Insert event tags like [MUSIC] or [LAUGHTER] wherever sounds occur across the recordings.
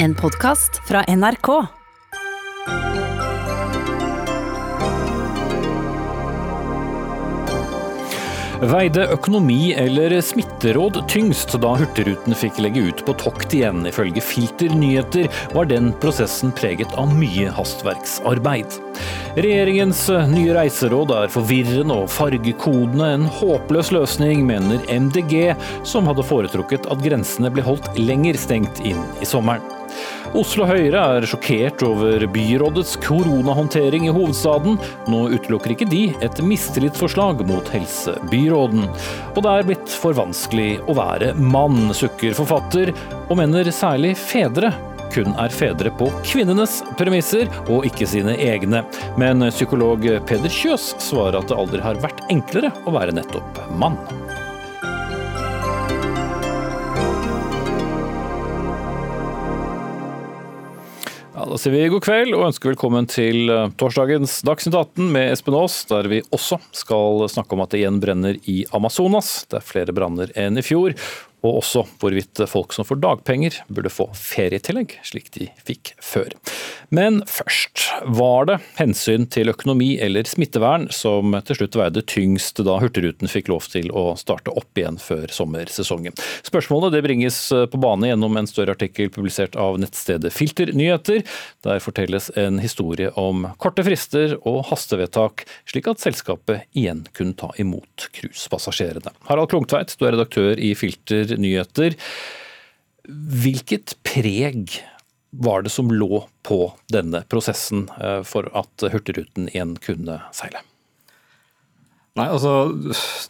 En podkast fra NRK. Veide økonomi eller smitteråd tyngst da Hurtigruten fikk legge ut på tokt igjen. Ifølge Filter nyheter var den prosessen preget av mye hastverksarbeid. Regjeringens nye reiseråd er forvirrende og fargekodene en håpløs løsning, mener MDG, som hadde foretrukket at grensene ble holdt lenger stengt inn i sommeren. Oslo Høyre er sjokkert over byrådets koronahåndtering i hovedstaden. Nå utelukker ikke de et mistillitsforslag mot helsebyråden. Og det er blitt for vanskelig å være mann, sukker forfatter, og mener særlig fedre kun er fedre på kvinnenes premisser og ikke sine egne. Men psykolog Peder Kjøs svarer at det aldri har vært enklere å være nettopp mann. Da sier vi god kveld og ønsker velkommen til eh, torsdagens Dagsnytt 18 med Espen Aas, der vi også skal snakke om at det igjen brenner i Amazonas. Det er flere branner enn i fjor, og også hvorvidt folk som får dagpenger burde få ferietillegg, slik de fikk før. Men først, var det hensyn til økonomi eller smittevern som til slutt veide tyngst da Hurtigruten fikk lov til å starte opp igjen før sommersesongen? Spørsmålet bringes på bane gjennom en større artikkel publisert av nettstedet Filter nyheter. Der fortelles en historie om korte frister og hastevedtak, slik at selskapet igjen kunne ta imot cruisepassasjerene. Harald Klungtveit, du er redaktør i Filter nyheter. Hvilket preg var det som lå på denne prosessen eh, for at Hurtigruten igjen kunne seile? Nei, altså,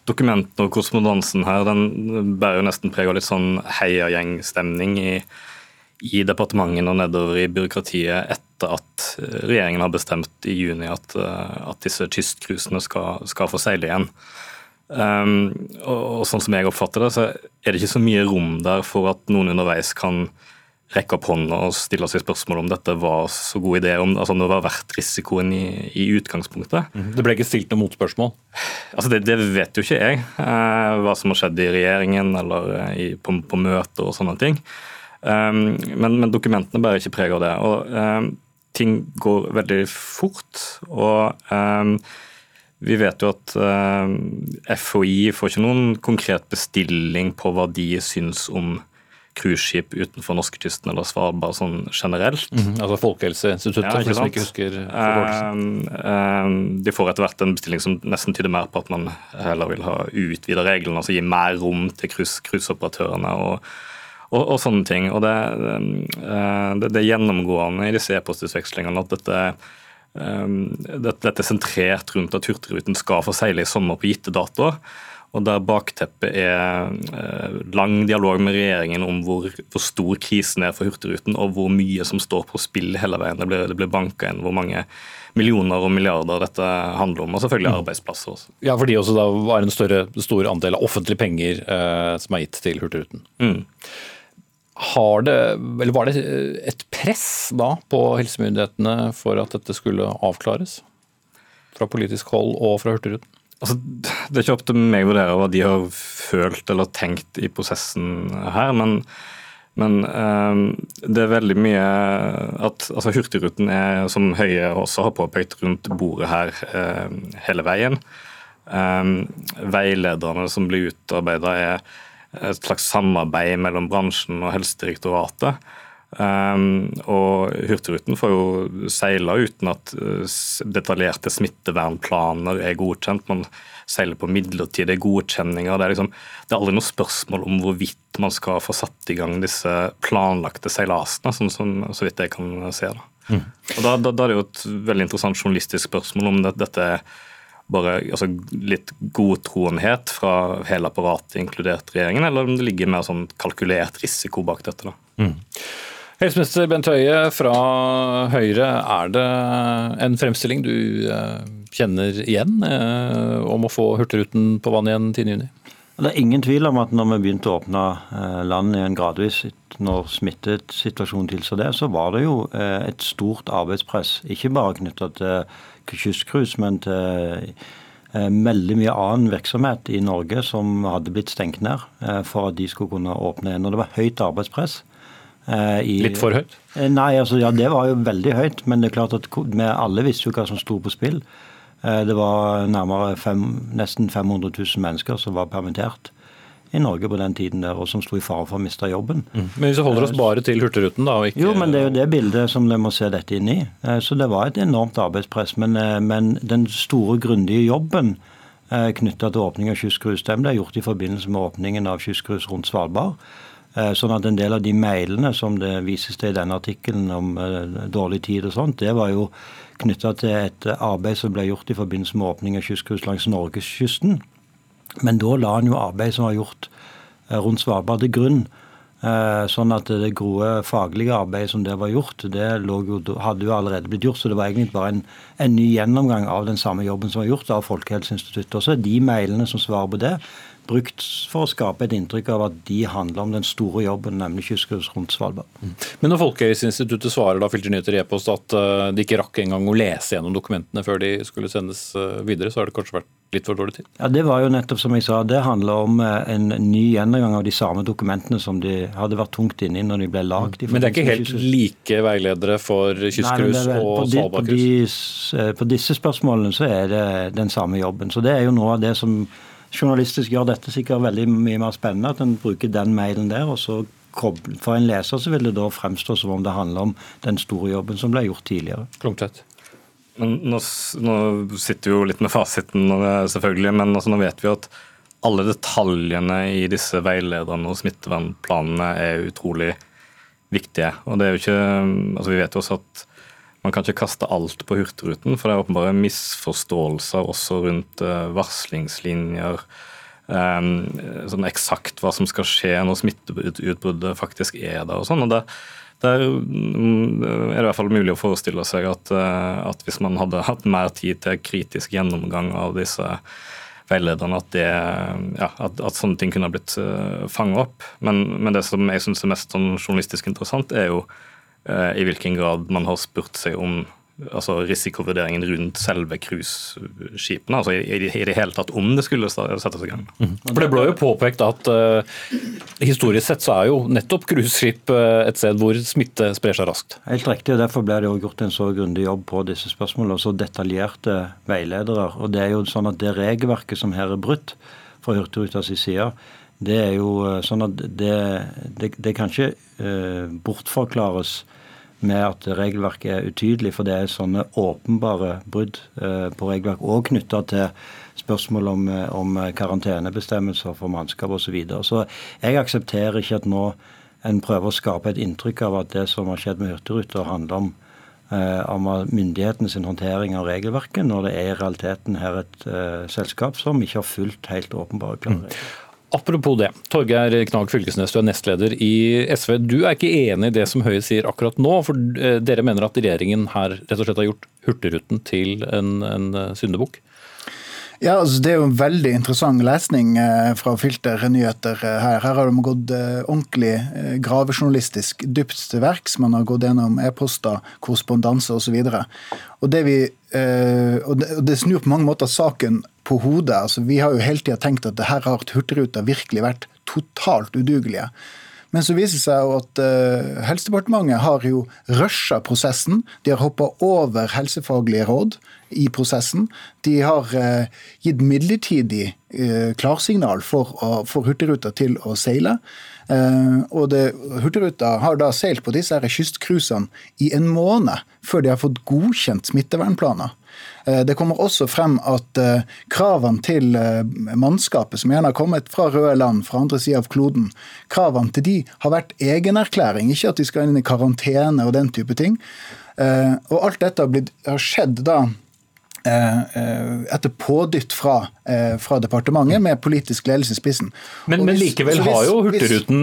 Dokumentene og korrespondansen her den bærer jo nesten preg av litt sånn heiagjengstemning i, i departementene og nedover i byråkratiet etter at regjeringen har bestemt i juni at, eh, at disse kystcruisene skal, skal, få seile igjen. Um, og, og, sånn som jeg oppfatter det, så er det ikke så mye rom der for at noen underveis kan rekke opp hånda og stille seg spørsmål om dette var så god idé, om altså, det var verdt risikoen i, i utgangspunktet. Mm. Det ble ikke stilt noe motspørsmål? Altså, det, det, vet jo ikke jeg, eh, hva som har skjedd i regjeringen eller eh, i, på, på møter og sånne ting. Um, men, men, dokumentene bærer ikke preg av det. og um, Ting går veldig fort. og um, vi vet jo at uh, FHI får ikke noen konkret bestilling på hva de syns om cruiseskip utenfor norskekysten eller Svalbard sånn generelt. Mm, altså Folkehelseinstituttet, ja, for de som ikke husker forkortelsen. Uh, uh, de får etter hvert en bestilling som nesten tyder mer på at man heller vil ha utvida reglene, altså gi mer rom til cruiseoperatørene. og og, og, sånne ting. Og det, det, det er gjennomgående i disse e-postutvekslingene at dette dette er sentrert rundt at Hurtigruten skal få seile i sommer på gitte datoer. Og der bakteppet er uh, lang dialog med regjeringen om hvor, hvor, stor krisen er for Hurtigruten, og hvor mye som står på spill hele veien. Det blir, det blir banka inn hvor mange millioner og milliarder dette handler om, og selvfølgelig mm. arbeidsplasser også. Ja, fordi også da var en større, stor andel av offentlige penger eh, som er gitt til Hurtigruten. Mm. Det, Var det et press da på helsemyndighetene for at dette skulle avklares? Fra politisk hold og fra Hurtigruten? Altså, det er ikke opp til meg å vurdere hva de har følt eller tenkt i prosessen her, men, men um, det er veldig mye at altså Hurtigruten er, som Høie også har påpekt, rundt bordet her uh, hele veien. Um, veilederne som blir utarbeida, er et slags samarbeid mellom bransjen og Helsedirektoratet. Um, og Hurtigruten får jo seile uten at uh, detaljerte smittevernplaner er godkjent. Man seiler på midlertidige godkjenninger. Det er, liksom, det er aldri noe spørsmål om hvorvidt man skal få satt i gang disse planlagte seilasene, sånn som, så vidt jeg kan se. Da. Mm. Og da, da, da, er det jo et veldig interessant journalistisk spørsmål om det, dette er bare altså, litt godtroenhet fra hele apparatet, inkludert regjeringen, eller om det ligger mer sånn kalkulert risiko bak dette. da. Mm. Helseminister Bent Høie fra Høyre, er det en fremstilling du eh, kjenner igjen eh, om å få Hurtigruten på vann igjen 10.6? Det er ingen tvil om at når vi begynte å åpne eh, landet igjen gradvis, når smittesituasjonen tilsa det, så var det jo et stort arbeidspress. Ikke bare knytta til kystcruise, men til veldig mye annen virksomhet i Norge som hadde blitt stengt ned for at de skulle kunne åpne igjen. Og det var høyt arbeidspress. Eh, I, Litt for høyt? Eh, nei, altså ja, det var jo veldig høyt. Men det er klart at vi alle visste jo hva som sto på spill. Eh, det var nærmere fem, nesten 500 000 mennesker som var permittert i Norge på den tiden der, og som sto i fare for å miste jobben. Mm. Men hvis vi holder oss bare til Hurtigruten, da? Ikke... Jo, men det er jo det bildet som vi må se dette inn i. Så det var et enormt arbeidspress. Men, men den store, grundige jobben knytta til åpning av kystcruise, den ble gjort i forbindelse med åpningen av kystcruise rundt Svalbard. Eh, sånn at en del av de mailene som det vises til i denne artikkelen om eh, dårlig tid og sånt, det var jo knytta til et arbeid som ble gjort i forbindelse med åpning av kystcruise langs norgeskysten. Men da la han jo arbeid som var gjort eh, rundt Svalbard til grunn. Sånn at det gode faglige arbeidet som det var gjort, det jo, hadde jo allerede blitt gjort. Så det var egentlig bare en, en, ny gjennomgang av den samme jobben som var gjort av Folkehelseinstituttet. Og så er de mailene som svarer på det, brukt for å skape et inntrykk av at de handler om den store jobben, nemlig kystcruise rundt Svalbard. Mm. Men når Folkehelseinstituttet svarer da Filter Nyheter e-post at eh, de ikke rakk engang å lese gjennom dokumentene før de skulle sendes eh, videre, så har det kanskje vært litt for dårlig tid? Ja, Det var jo nettopp som jeg sa, det handler om eh, en ny gjennomgang av de samme dokumentene som de hadde vært tungt inni når de ble lagd. Men det er ikke helt like veiledere for kystcruise og Svalbardcruise? På, på disse spørsmålene så er det den samme jobben. Så det er jo noe av det som journalistisk gjør dette sikkert veldig mye mer spennende. At en bruker den mailen der. og så For en leser så vil det da fremstå som om det handler om den store jobben som ble gjort tidligere. Klungtvedt. Men nå, nå, sitter vi jo litt med fasiten, selvfølgelig, men altså, nå vet vi at alle detaljene i disse veilederne og smittevernplanene er utrolig viktige. Og det er jo ikke, altså Vi vet jo også at man kan ikke kaste alt på Hurtigruten, for det er åpenbare misforståelser også rundt eh, varslingslinjer. Um, sånn eksakt hva som skal skje når smitteutbruddet faktisk er der. og sånn, og det, der mm, er det i hvert fall mulig å forestille seg at, eh, at, hvis man hadde hatt mer tid til kritisk gjennomgang av disse veilederne, at, det, ja, at, at sånne ting kunne blitt fanget opp. Men, men, det som jeg syns er mest sånn journalistisk interessant, er jo Eh, i hvilken grad man har spurt seg om altså risikovurderingen rundt selve cruiseskipene. Altså i, i, det hele tatt om det skulle settes i gang. Mm. For Det ble jo påpekt at uh, historisk sett så er jo nettopp cruiseskip uh, et sted hvor smitte sprer seg raskt. Helt riktig, og Derfor ble det jo gjort en så grundig jobb på disse spørsmålene. og Så detaljerte veiledere. og Det er jo sånn at det regelverket som her er brutt fra Hurtigrutas side, det er jo sånn at det, det, det kan ikke uh, bortforklares med at regelverket er utydelig, for det er sånne åpenbare brudd eh, på regelverk, og knytta til spørsmål om, eh, om karantenebestemmelser for mannskap osv. Så, videre. så jeg aksepterer ikke at nå en prøver å skape et inntrykk av at det som har skjedd med Hurtigruta, handler om, eh, om myndighetenes håndtering av regelverket, når det er i realiteten her et eh, selskap som ikke har fulgt helt åpenbare klare regler. Mm. Apropos det. Torgeir Knag Fylkesnes, du er nestleder i SV. Du er ikke enig i det som Høie sier akkurat nå, for eh, dere mener at regjeringen her rett og slett har gjort Hurtigruten til en, en eh, syndebukk? Ja, altså Det er jo en veldig interessant lesning eh, fra Filter nyheter her. Her har de gått ordentlig gravejournalistisk dypt til verks. Man har gått gjennom e-poster, korrespondanse osv. Og det, vi, og det snur på mange måter saken på hodet. Altså, vi har jo hele tida tenkt at det her har Hurtigruta virkelig vært totalt udugelige. Men så viser det seg jo at uh, Helsedepartementet har jo rusha prosessen. De har hoppa over helsefaglige råd i prosessen. De har uh, gitt midlertidig uh, klarsignal for, for Hurtigruta til å seile. og det, Hurtigruta har da seilt på disse kystcruisene i en måned før de har fått godkjent smittevernplaner. Eh, det kommer også frem at eh, kravene til eh, mannskapet, som gjerne har kommet fra røde land, fra andre sida av kloden, kravene til de har vært egenerklæring, ikke at de skal inn i karantene og den type ting. Og alt dette har, skjedd da etter pådytt fra, eh, fra, departementet med politisk ledelse i spissen. Men, hvis, men likevel hvis, har jo Hurtigruten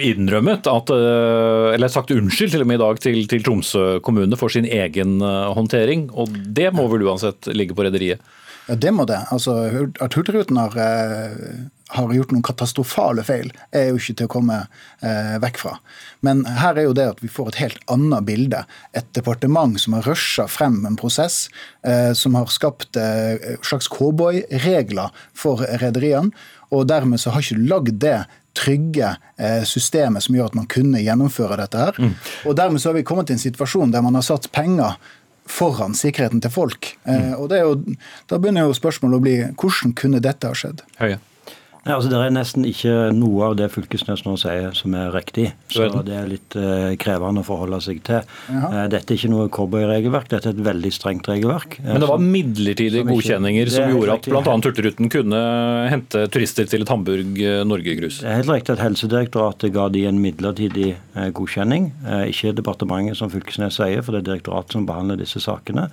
innrømmet at, eller sagt unnskyld til og med i dag til, til Tromsø kommune for sin egen håndtering, og det må vel uansett ligge på rederiet? Ja, det må det. Altså, At Hurtigruten har har gjort noen katastrofale feil, er jo ikke til å komme eh, vekk fra. Men her er jo det at vi får et helt annet bilde. Et departement som har rusha frem en prosess, eh, som har skapt eh, slags cowboyregler for rederiene. Og dermed så har ikke lagd det trygge eh, systemet som gjør at man kunne gjennomføre dette her. Mm. Og dermed så har vi kommet til en situasjon der man har satt penger foran sikkerheten til folk. Mm. og jo, Da begynner jo spørsmålet å bli hvordan kunne dette ha skjedd? Høye. Ja, altså Det er nesten ikke noe av det Fylkesnes nå sier som er riktig. Så det er litt eh, krevende å forholde seg til. Uh, dette er ikke noe cowboyregelverk, dette er et veldig strengt regelverk. Men det var midlertidige som godkjenninger som gjorde at bl.a. Hurtigruten kunne hente turister til et Hamburg-Norge-grus? Det er helt riktig at Helsedirektoratet ga de en midlertidig uh, godkjenning. ikke departementet, som Fylkesnes sier, for det er direktoratet som behandler disse sakene.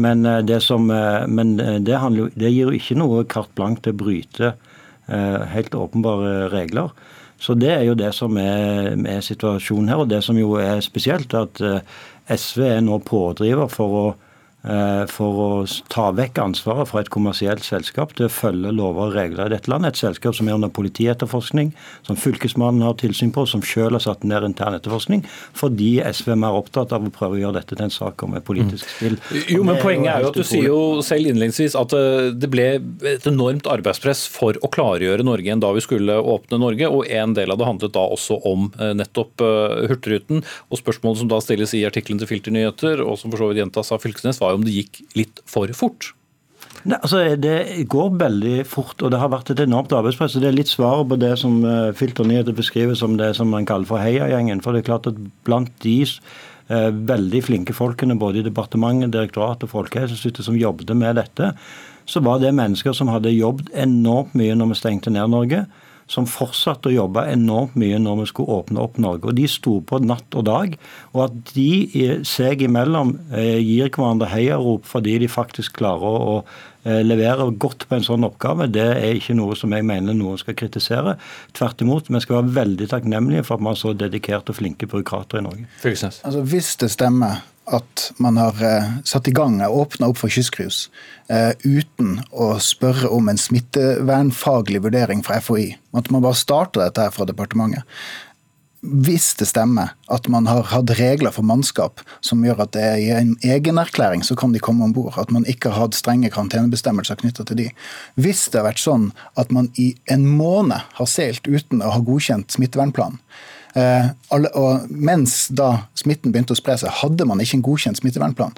Men det, som, men det, handler, det gir jo ikke noe carte blanche til å bryte Eh, helt åpenbare regler. Så det er jo det som er, er situasjonen her. Og det som jo er spesielt, er at eh, SV er nå pådriver for å Eh, for å ta vekk ansvaret fra et kommersielt selskap til å følge lover og regler i dette landet. Et selskap som er under politietterforskning, som Fylkesmannen har tilsyn på, som selv har satt ned intern etterforskning, fordi SV er mer opptatt av å prøve å gjøre dette til en sak om et politisk spill. Mm. Jo, men Poenget er jo at du sier jo selv innledningsvis at eh, det ble et enormt arbeidspress for å klargjøre Norge enn da vi skulle åpne Norge, og en del av det handlet da også om eh, nettopp Hurtigruten. Og spørsmålet som da stilles i artikkelen til Filter Nyheter, og som for så vidt gjentas av Fylkesnes, var jo om det gikk litt for fort. Nei, altså Det går veldig fort, og det har vært et enormt arbeidspress. og Det er litt svaret på det som uh, Filter Nyheter beskriver som det som man kaller for heiagjengen. For det er klart at blant de uh, veldig flinke folkene både i departementet, direktoratet og Folkehelseinstituttet som jobbet med dette, så var det mennesker som hadde jobbet enormt mye når vi stengte ned Norge som fortsatte å jobbe enormt mye når vi skulle åpne opp Norge. Og De sto på natt og dag. Og at de seg imellom eh, gir hverandre heiarop fordi de faktisk klarer å eh, levere godt på en sånn oppgave, det er ikke noe som jeg mener noen skal kritisere. Tvert imot, vi skal være veldig takknemlige for at vi har så dedikerte og flinke byråkrater i Norge. Altså, Hvis det stemmer at man har eh, satt i gang og åpna opp for kystcruise eh, uten å spørre om en smittevernfaglig vurdering fra FHI. At man bare starta dette her fra departementet. Hvis det stemmer at man har hatt regler for mannskap som gjør at det er i en egenerklæring så kan de komme om bord, at man ikke har hatt strenge karantenebestemmelser knytta til de. Hvis det har vært sånn at man i en måned har seilt uten å ha godkjent smittevernplan, alle, og mens da smitten begynte å spre seg, hadde man ikke en godkjent smittevernplan.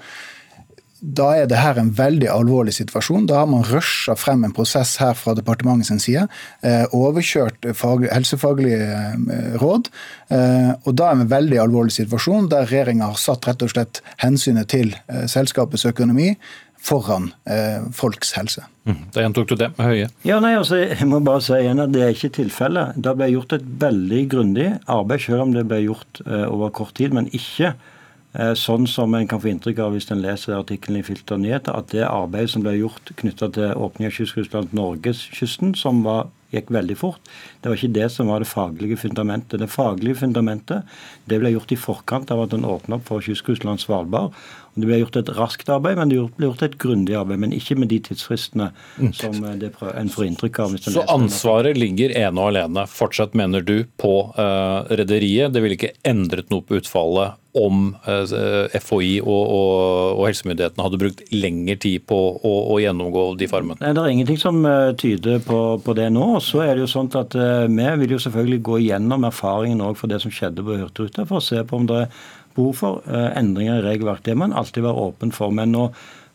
Da er det her en veldig alvorlig situasjon. Da har man rusha frem en prosess her fra departementet sin side. Eh, overkjørt fag, helsefaglige eh, råd. Eh, og da er det en veldig alvorlig situasjon der regjeringa har satt rett og slett hensynet til eh, selskapets økonomi foran eh, folks helse. Mm. Da gjentok du det med Høie. Ja, nei, altså, jeg må bare si igjen at Det er ikke tilfellet. Det ble gjort et veldig grundig arbeid, selv om det ble gjort eh, over kort tid. Men ikke eh, sånn som en kan få inntrykk av hvis en leser artikkelen i Filter Nyheter, at det arbeidet som ble gjort knytta til åpning av kystkrysset langs norgeskysten, som var gikk veldig fort. Det var ikke det som var det faglige fundamentet. Det faglige fundamentet det ble gjort i forkant av at en åpna opp for kystcruise Svalbard. Og Det ble gjort et raskt arbeid, men det ble gjort et grundig arbeid. Men ikke med de tidsfristene mm. som det prøver, en får inntrykk av. Så ansvaret ligger ene og alene fortsatt, mener du, på uh, rederiet? Det ville ikke endret noe på utfallet om uh, eh, FHI og, og, og, helsemyndighetene hadde brukt lengre tid på å, å gjennomgå de farmene? Nei, Det er ingenting som uh, tyder på, på, det nå. Så er det jo sånn at Vi vil jo selvfølgelig gå gjennom erfaringen for det som skjedde på Hurtigruta, for å se på om det er behov for eh, endringer i regelverket. Det må en alltid være åpen for. Men å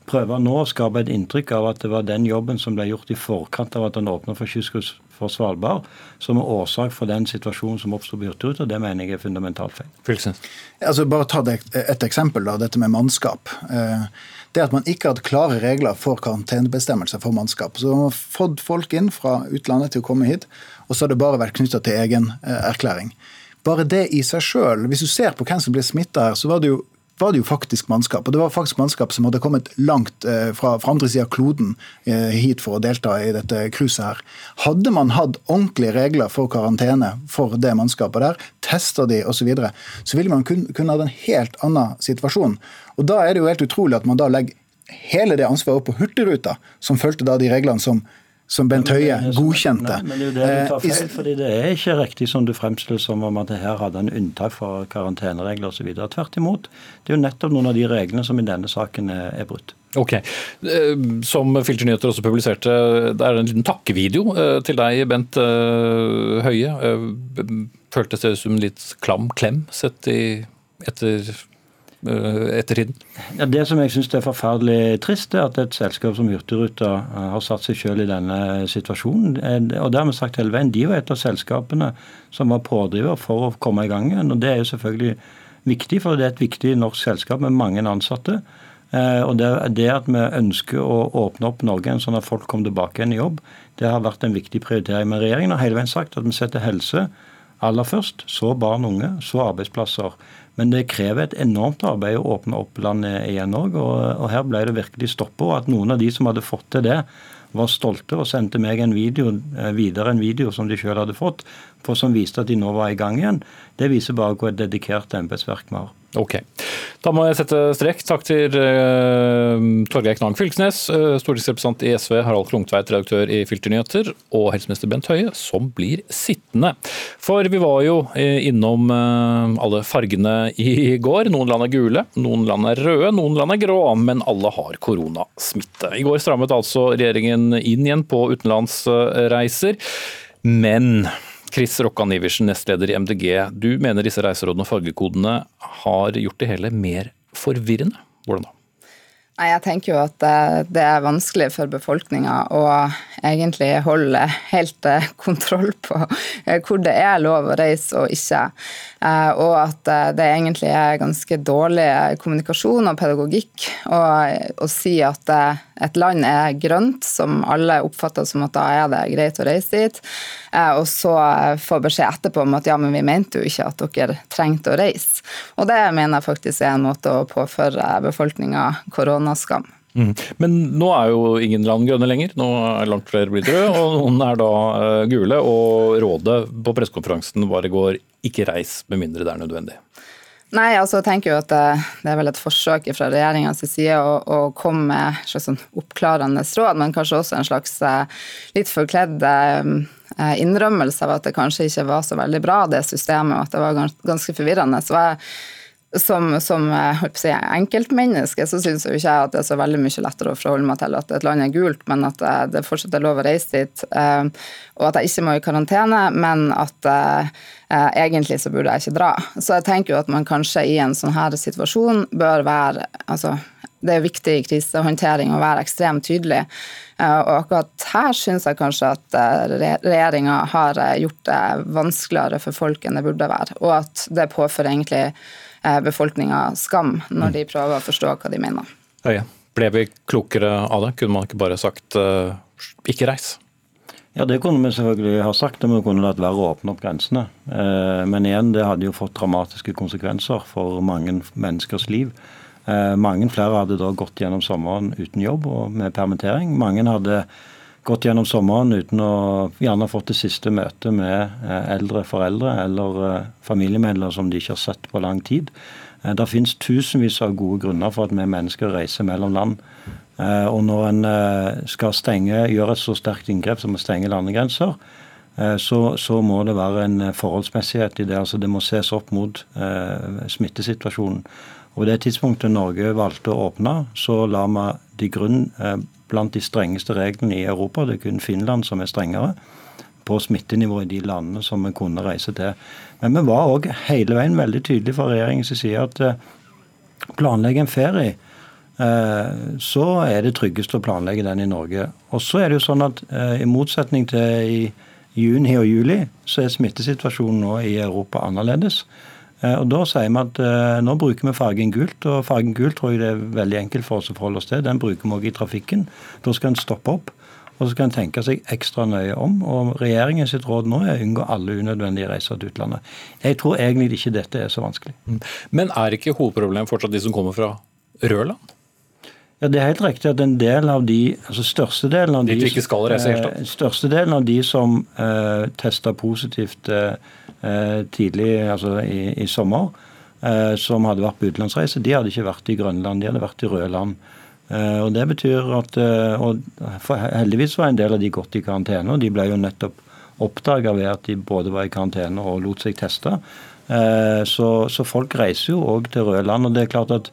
prøve nå å skape et inntrykk av at det var den jobben som ble gjort i forkant av at en åpna for for Svalbard, som er årsak for den situasjonen som oppsto på Hurtigruten. det mener jeg er fundamentalt feil. Altså, bare ta et eksempel, da, dette med mannskap. Eh, det at man ikke hadde klare regler for karantenebestemmelser for mannskap. Så man har fått folk inn fra utlandet til å komme hit, og så har det bare vært knytta til egen eh, erklæring. Bare det i seg sjøl, hvis du ser på hvem som ble smitta her, så var det jo var det jo faktisk mannskap. Og det var faktisk mannskap som hadde kommet langt eh, fra, fra andre sida av kloden eh, hit for å delta i dette cruiset her. Hadde man hatt ordentlige regler for karantene for det mannskapet der, testa de osv., så, videre, så ville man kunne kun hatt en helt annen situasjon. Og da er det jo helt utrolig at man da legger hele det ansvaret opp på Hurtigruta, som fulgte da de reglene som som Bent Høie godkjente. Nei, men det er jo det du tar Eh, feil, fordi det er ikke riktig som du fremstiller som om at det her hadde en unntak for karanteneregler osv. Tvert imot. Det er jo nettopp noen av de reglene som i denne saken er, er brutt. Ok. Eh, Som Filternyheter også publiserte, det er en liten takkevideo eh, til deg, Bent eh, Høie. Eh, Føltes det som en litt klam klem sett i etter, eh, ettertiden? Ja, det som jeg syns er forferdelig trist, er at et selskap som Hurtigruta eh, har satt seg selv i denne situasjonen. Eh, Og det har vi sagt hele veien. De var et av selskapene som var pådriver for å komme i gang igjen. Og det er jo selvfølgelig viktig, for det er et viktig norsk selskap med mange ansatte. Eh, Og det, at vi ønsker å åpne opp Norge sånn at folk kommer tilbake igjen i jobb, det har vært en viktig prioritering. Men regjeringen har hele veien sagt at vi setter helse aller først, så barn og unge, så arbeidsplasser. Men det krever et enormt arbeid å åpne opp landet igjen òg, og, og her ble det virkelig stoppa. At noen av de som hadde fått til det, var stolte og sendte meg en video, eh, videre en video som de sjøl hadde fått, for som viste at de nå var i gang igjen, det viser bare hvor dedikert embetsverk vi har. Ok. Da må jeg sette strek. Takk til uh, Torgeir Knag Fylkesnes, uh, stortingsrepresentant i SV, Harald Klungtveit, redaktør i Filternyheter, og helseminister Bent Høie, som blir sittende. For vi var jo uh, innom uh, alle fargene i går. Noen land er gule, noen land er røde, noen land er grå, men alle har koronasmitte. I går strammet altså regjeringen inn igjen på utenlandsreiser, men Chris Rokkan Iversen, nestleder i MDG. Du mener disse reiserådene og fargekodene har gjort det hele mer forvirrende. Hvordan da? Nei, jeg tenker jo at det, det er vanskelig for befolkninga å egentlig holde helt eh, [LAUGHS] kontroll på eh, hvor det er lov å reise og ikke. Eh, Og at eh, det egentlig er ganske dårlig kommunikasjon og pedagogikk å, si at eh, et land er grønt, som alle oppfatter som at da er det greit å reise dit, eh, og så eh, få beskjed etterpå om at ja, men vi mente jo ikke at dere trengte å reise. Og det mener jeg faktisk er en måte å påføre befolkninga koronaskam. Mm. Men nå er jo ingen land grønne lenger. Nå er langt flere blitt røde, og noen er da eh, gule. Og rådet på pressekonferansen i går ikke reis med mindre det er nødvendig. Nei, altså jeg tenker jo at det, det er vel et forsøk fra regjeringas side å, å komme med et slags sånn oppklarende råd, men kanskje også en slags eh, litt forkledd eh, innrømmelse av at det kanskje ikke var så veldig bra, det systemet, og at det var ganske forvirrende. Så jeg som, som si, enkeltmenneske så syns jo ikke jeg at det er så veldig mye lettere å forholde meg til at et land er gult, men at eh, det fortsatt er lov å reise dit. eh, Og at jeg ikke må i karantene, men at eh, eh, egentlig så burde jeg ikke dra. Så jeg tenker jo at man kanskje i en sånn her situasjon bør være altså det er viktig i krisehåndtering å være ekstremt tydelig. Eh, Og akkurat her syns jeg kanskje at regjeringa har eh, gjort det vanskeligere for folk enn det burde være. Og at det påfører egentlig befolkninga skam når de prøver å forstå hva de mener. Øye. ble vi klokere av det? Kunne man ikke bare sagt eh, ikke reis? Ja, det kunne vi selvfølgelig ha sagt, og vi kunne latt være å åpne opp grensene. Eh, Men igjen, det hadde jo fått dramatiske konsekvenser for mange menneskers liv. Eh, Mange flere hadde da gått gjennom sommeren uten jobb og med permittering. Mange hadde gått gjennom sommeren uten å gjerne fått det siste møtet med eh, eldre foreldre eller familiemedlemmer som de ikke har sett på lang tid. Det finnes tusenvis av gode grunner for at vi mennesker reiser mellom land. Eh, Og når en eh, skal stenge, gjøre et så sterkt inngrep som å stenge landegrenser, eh, så, så må det være en forholdsmessighet i det. altså Det må ses opp mot smittesituasjonen. Og det tidspunktet Norge valgte å åpne, så la vi til grunn blant de strengeste reglene i Europa, det er kun Finland som er strengere, på smittenivå i de landene som vi kunne reise til. Men vi var òg hele veien veldig tydelige fra regjeringens side at planlegge en ferie, så er det tryggest å planlegge den i Norge. Og så er det jo sånn at eh, i motsetning til i juni og juli, så er smittesituasjonen nå i Europa annerledes. Eh, Og Da sier vi at eh, nå bruker vi fargen gult, og fargen gult tror jeg det er veldig enkelt for oss å forholde oss til. Den bruker vi også i trafikken. Da skal en stoppe opp, og så skal en tenke seg ekstra nøye om. Og Regjeringen sitt råd nå er å unngå alle unødvendige reiser til utlandet. Jeg tror egentlig ikke dette er så vanskelig. Men er ikke hovedproblemet fortsatt de som kommer fra røde land? Ja, Det er helt riktig at en del av de, altså størstedelen av de, de skal reise helt, eh, størstedelen av de som eh, testa positivt eh, eh, tidlig, altså i, i sommer, eh, som hadde vært på utenlandsreise, de hadde ikke vært i Grønland, de hadde vært i røde land. Eh, og det betyr at og Heldigvis var en del av de gått i karantene, og de ble jo nettopp oppdaga ved at de både var i karantene og lot seg teste. Så, så folk reiser jo òg til røde land. og det er klart at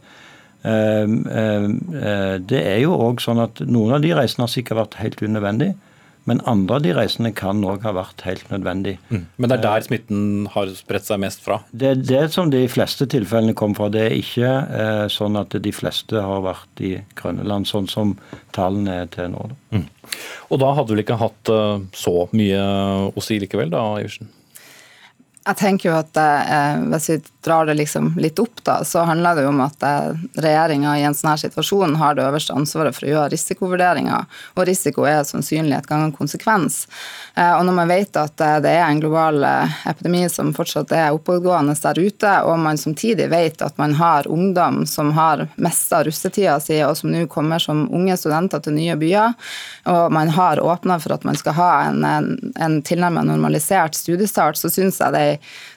det er jo òg sånn at noen av de reisene har sikkert vært helt unødvendige. Men andre av de reisene kan òg ha vært helt nødvendig. Mm. Men det er der smitten har spredt seg mest fra? Det er det som de fleste tilfellene kom fra. Det er ikke eh, sånn at de fleste har vært i grønne land, sånn som tallene er til nå. Mm. Og da hadde du vel ikke hatt uh, så mye å si likevel, da, Iversen? Jeg tenker jo at eh, Hvis vi drar det liksom litt opp, da, så handler det jo om at eh, regjeringa i en sånn her situasjon har det øverste ansvaret for å gjøre risikovurderinger. Og risiko er sannsynlig et gang en konsekvens. Eh, og når man vet at eh, det er en global eh, epidemi som fortsatt er oppadgående der ute, og man samtidig vet at man har ungdom som har mista russetida si, og som nå kommer som unge studenter til nye byer, og man har åpna for at man skal ha en, en, en tilnærmet normalisert studiestart, så syns jeg det er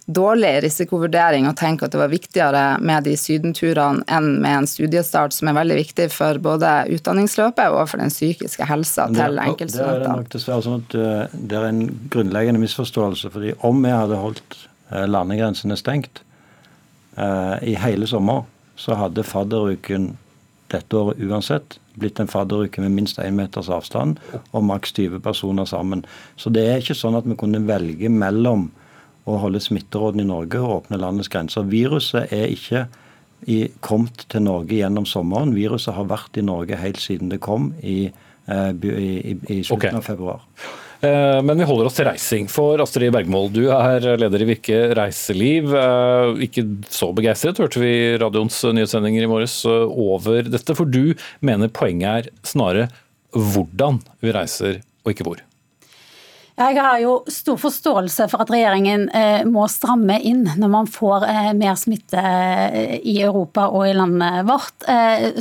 dårlig risikovurdering å tenke at det var viktigere med de sydenturene enn med en studiestart som er veldig viktig for både utdanningsløpet og for den psykiske helsa til enkeltstudentene. Det sånn eh, det er en grunnleggende misforståelse. fordi om vi hadde holdt eh, landegrensene stengt i hele sommer, så hadde fadderuken dette året uansett blitt en fadderuke med minst én meters avstand og maks 20 personer sammen. Så det er ikke sånn at vi kunne velge mellom å holde smitterådene i Norge og åpne landets grenser. Viruset er ikke i, kommet til Norge gjennom sommeren. Viruset har vært i Norge helt siden det kom i, eh, i, i slutten okay. av februar. Eh, men vi holder oss til reising. For Astrid Bergmål, du er leder i Virke reiseliv. Eh, ikke så begeistret, hørte vi radioens nyhetssendinger i morges over dette. For du mener poenget er snarere hvordan vi reiser, og ikke hvor. Jeg har jo stor forståelse for at regjeringen eh, må stramme inn når man får eh, mer smitte eh, i Europa og i landet vårt.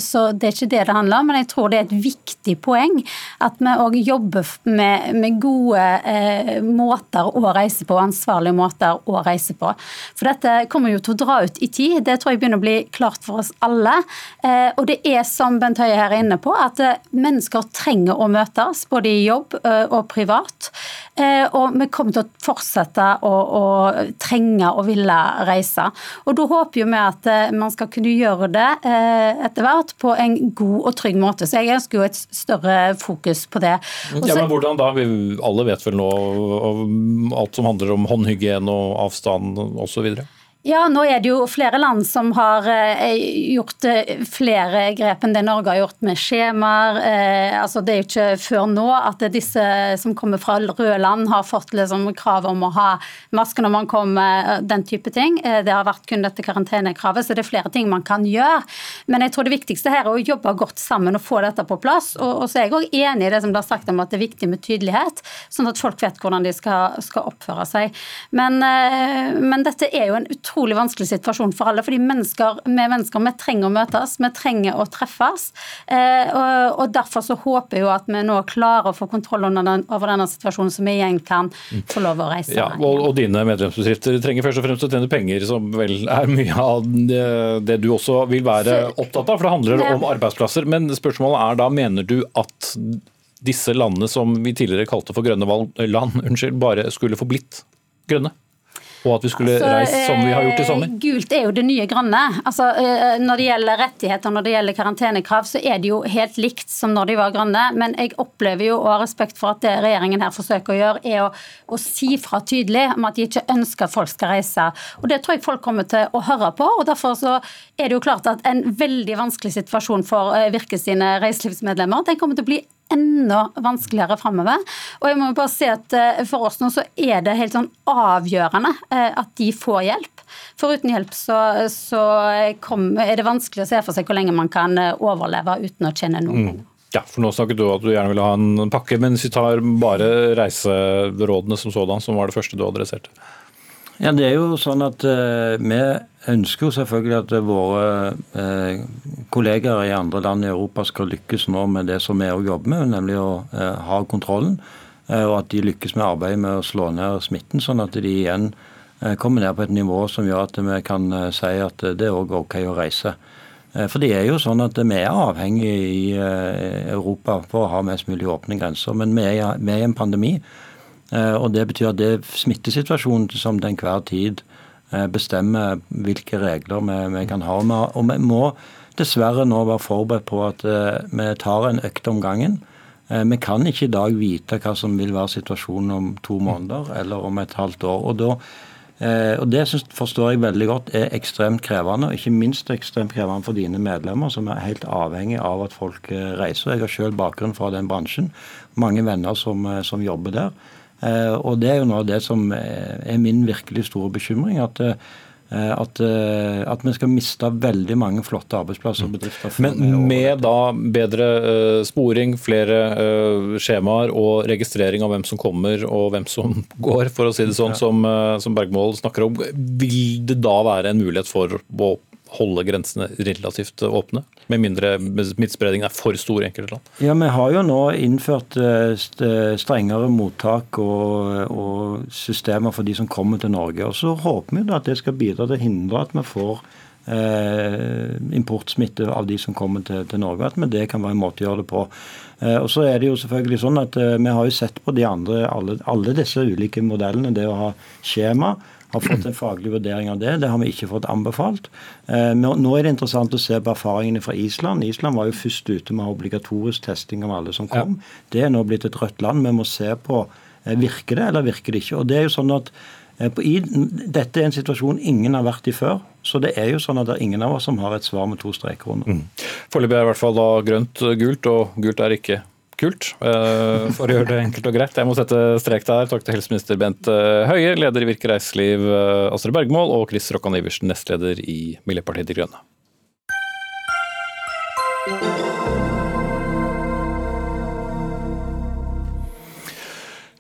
Så det er ikke det det handler om, men jeg tror det er et viktig poeng at vi òg jobber med, med, gode måter å reise på, ansvarlige måter å reise på. For dette kommer jo til å dra ut i tid, det tror jeg begynner å bli klart for oss alle. Og det er som Bent Høie her er inne på, at mennesker trenger å møtes, både i jobb og privat. Eh, og vi kommer til å fortsette å, å trenge og ville reise. Og da håper vi at eh, man skal kunne gjøre det eh, etter hvert på en god og trygg måte. Så jeg ønsker jo et større fokus på det. Også, ja, men hvordan da? Vi alle vet vel nå alt som handler om håndhygiene og avstand osv.? Ja, nå er det jo flere land som har eh, gjort eh, flere grep enn det Norge har gjort med skjemaer. Eh, altså, det er jo ikke før nå at disse som kommer fra røde land har fått liksom krav om å ha maske når man kommer, den type ting. Det har vært kun dette karantenekravet, så det er flere ting man kan gjøre. Men jeg tror det viktigste her er å jobbe godt sammen og få dette på plass. Og, så er jeg òg enig i det som blir sagt om at det er viktig med tydelighet, sånn at folk vet hvordan de skal, skal oppføre seg. Men, men dette er jo en utrolig utrolig vanskelig situasjon for alle. fordi mennesker, vi mennesker vi trenger å møtes, vi trenger å treffes. Eh, og, og, Derfor så håper jeg jo at vi nå klarer å få kontroll den, over denne situasjonen, så vi igjen kan få lov å reise. Ja, og, og dine medlemsbedrifter trenger først og fremst å tjene penger, som vel er mye av det, det du også vil være opptatt av, for det handler om arbeidsplasser. Men spørsmålet er da, mener du at disse landene som vi tidligere kalte for grønne land, unnskyld, bare skulle få blitt grønne? Og at vi skulle altså, reist som vi har gjort i sommer? Eh, gult er jo det nye grønne. Altså, eh, når det gjelder rettigheter når det gjelder karantenekrav, så er det jo helt likt som når de var grønne. Men jeg opplever jo, og har respekt for at det regjeringen her forsøker å gjøre, er å, å si fra tydelig om at de ikke ønsker at folk skal reise. Og Det tror jeg folk kommer til å høre på. og Derfor så er det jo klart at en veldig vanskelig situasjon for eh, Virke sine reiselivsmedlemmer den kommer til å bli enda vanskeligere framover. Og jeg må bare si at eh, For oss nå så er det helt sånn avgjørende eh, at de får hjelp. For uten hjelp så, så kom, er det vanskelig å se for seg hvor lenge man kan eh, overleve uten å kjenne noe. Mm. Ja, for Nå snakket du at du gjerne ville ha en pakke, men hvis vi tar bare reiserådene som sådan, som var det første du adresserte? Ja, det er jo sånn at uh, Vi ønsker jo selvfølgelig at våre uh, kollegaer i andre land i Europa skal lykkes nå med det som vi òg jobber med, nemlig å uh, ha kontrollen. Og at de lykkes med arbeidet med å slå ned smitten, sånn at de igjen kommer ned på et nivå som gjør at vi kan si at det er OK å reise. For det er jo sånn at Vi er avhengig i Europa for å ha mest mulig åpne grenser, men vi er i en pandemi. Og Det betyr at det er smittesituasjonen som til enhver tid bestemmer hvilke regler vi, vi kan ha. Og vi må dessverre nå være forberedt på at vi tar en økt om gangen. Eh, vi kan ikke i dag vite hva som vil være situasjonen om to måneder eller om et halvt år. og da eh, og Det forstår jeg veldig godt er ekstremt krevende, og ikke minst ekstremt krevende for dine medlemmer, som er helt avhengig av at folk eh, reiser. Jeg har selv bakgrunn fra den bransjen. Mange venner som, som jobber der. Og Det er jo noe av det som er min virkelig store bekymring. at Eh, at, eh, at, vi skal miste veldig mange flotte arbeidsplasser og bedrifter. Men med da bedre sporing, flere skjemaer og registrering av hvem som kommer og hvem som [LAUGHS] går, for å si det sånn, som, som Bergmål snakker om, vil det da være en mulighet for å holde grensene relativt åpne? Med mindre smittespredningen er for stor i enkelte land? Ja, Vi har jo nå innført eh, strengere mottak og, og, systemer for de som kommer til Norge. og Så håper vi at det skal bidra til å hindre at vi får eh, importsmitte av de som kommer til, til Norge. At det kan være en måte å gjøre det på. Eh, og så er det jo selvfølgelig sånn at eh, Vi har jo sett på de andre, alle, alle disse ulike modellene. Det å ha skjema har fått en faglig vurdering av det. Det har vi ikke fått anbefalt. Eh, nå er det interessant å se på erfaringene fra Island. Island var jo først ute med obligatorisk testing av alle som kom. Ja. Det er nå blitt et rødt land. Vi må se på eh, virker det eller virker det ikke. Og det er jo sånn at eh, i, dette er en situasjon ingen har vært i før. Så det er jo sånn at det er ingen av oss som har et svar med to streker under. Mm. Foreløpig er i hvert fall da grønt gult, og gult er ikke kult, eh, for å gjøre det enkelt og greit. Jeg må sette strek der. Takk til helseminister Bent eh, Høie, leder i Virke reiseliv eh, Astrid Bergmål, og Chris Rokkan Iversen, nestleder i Miljøpartiet De Grønne.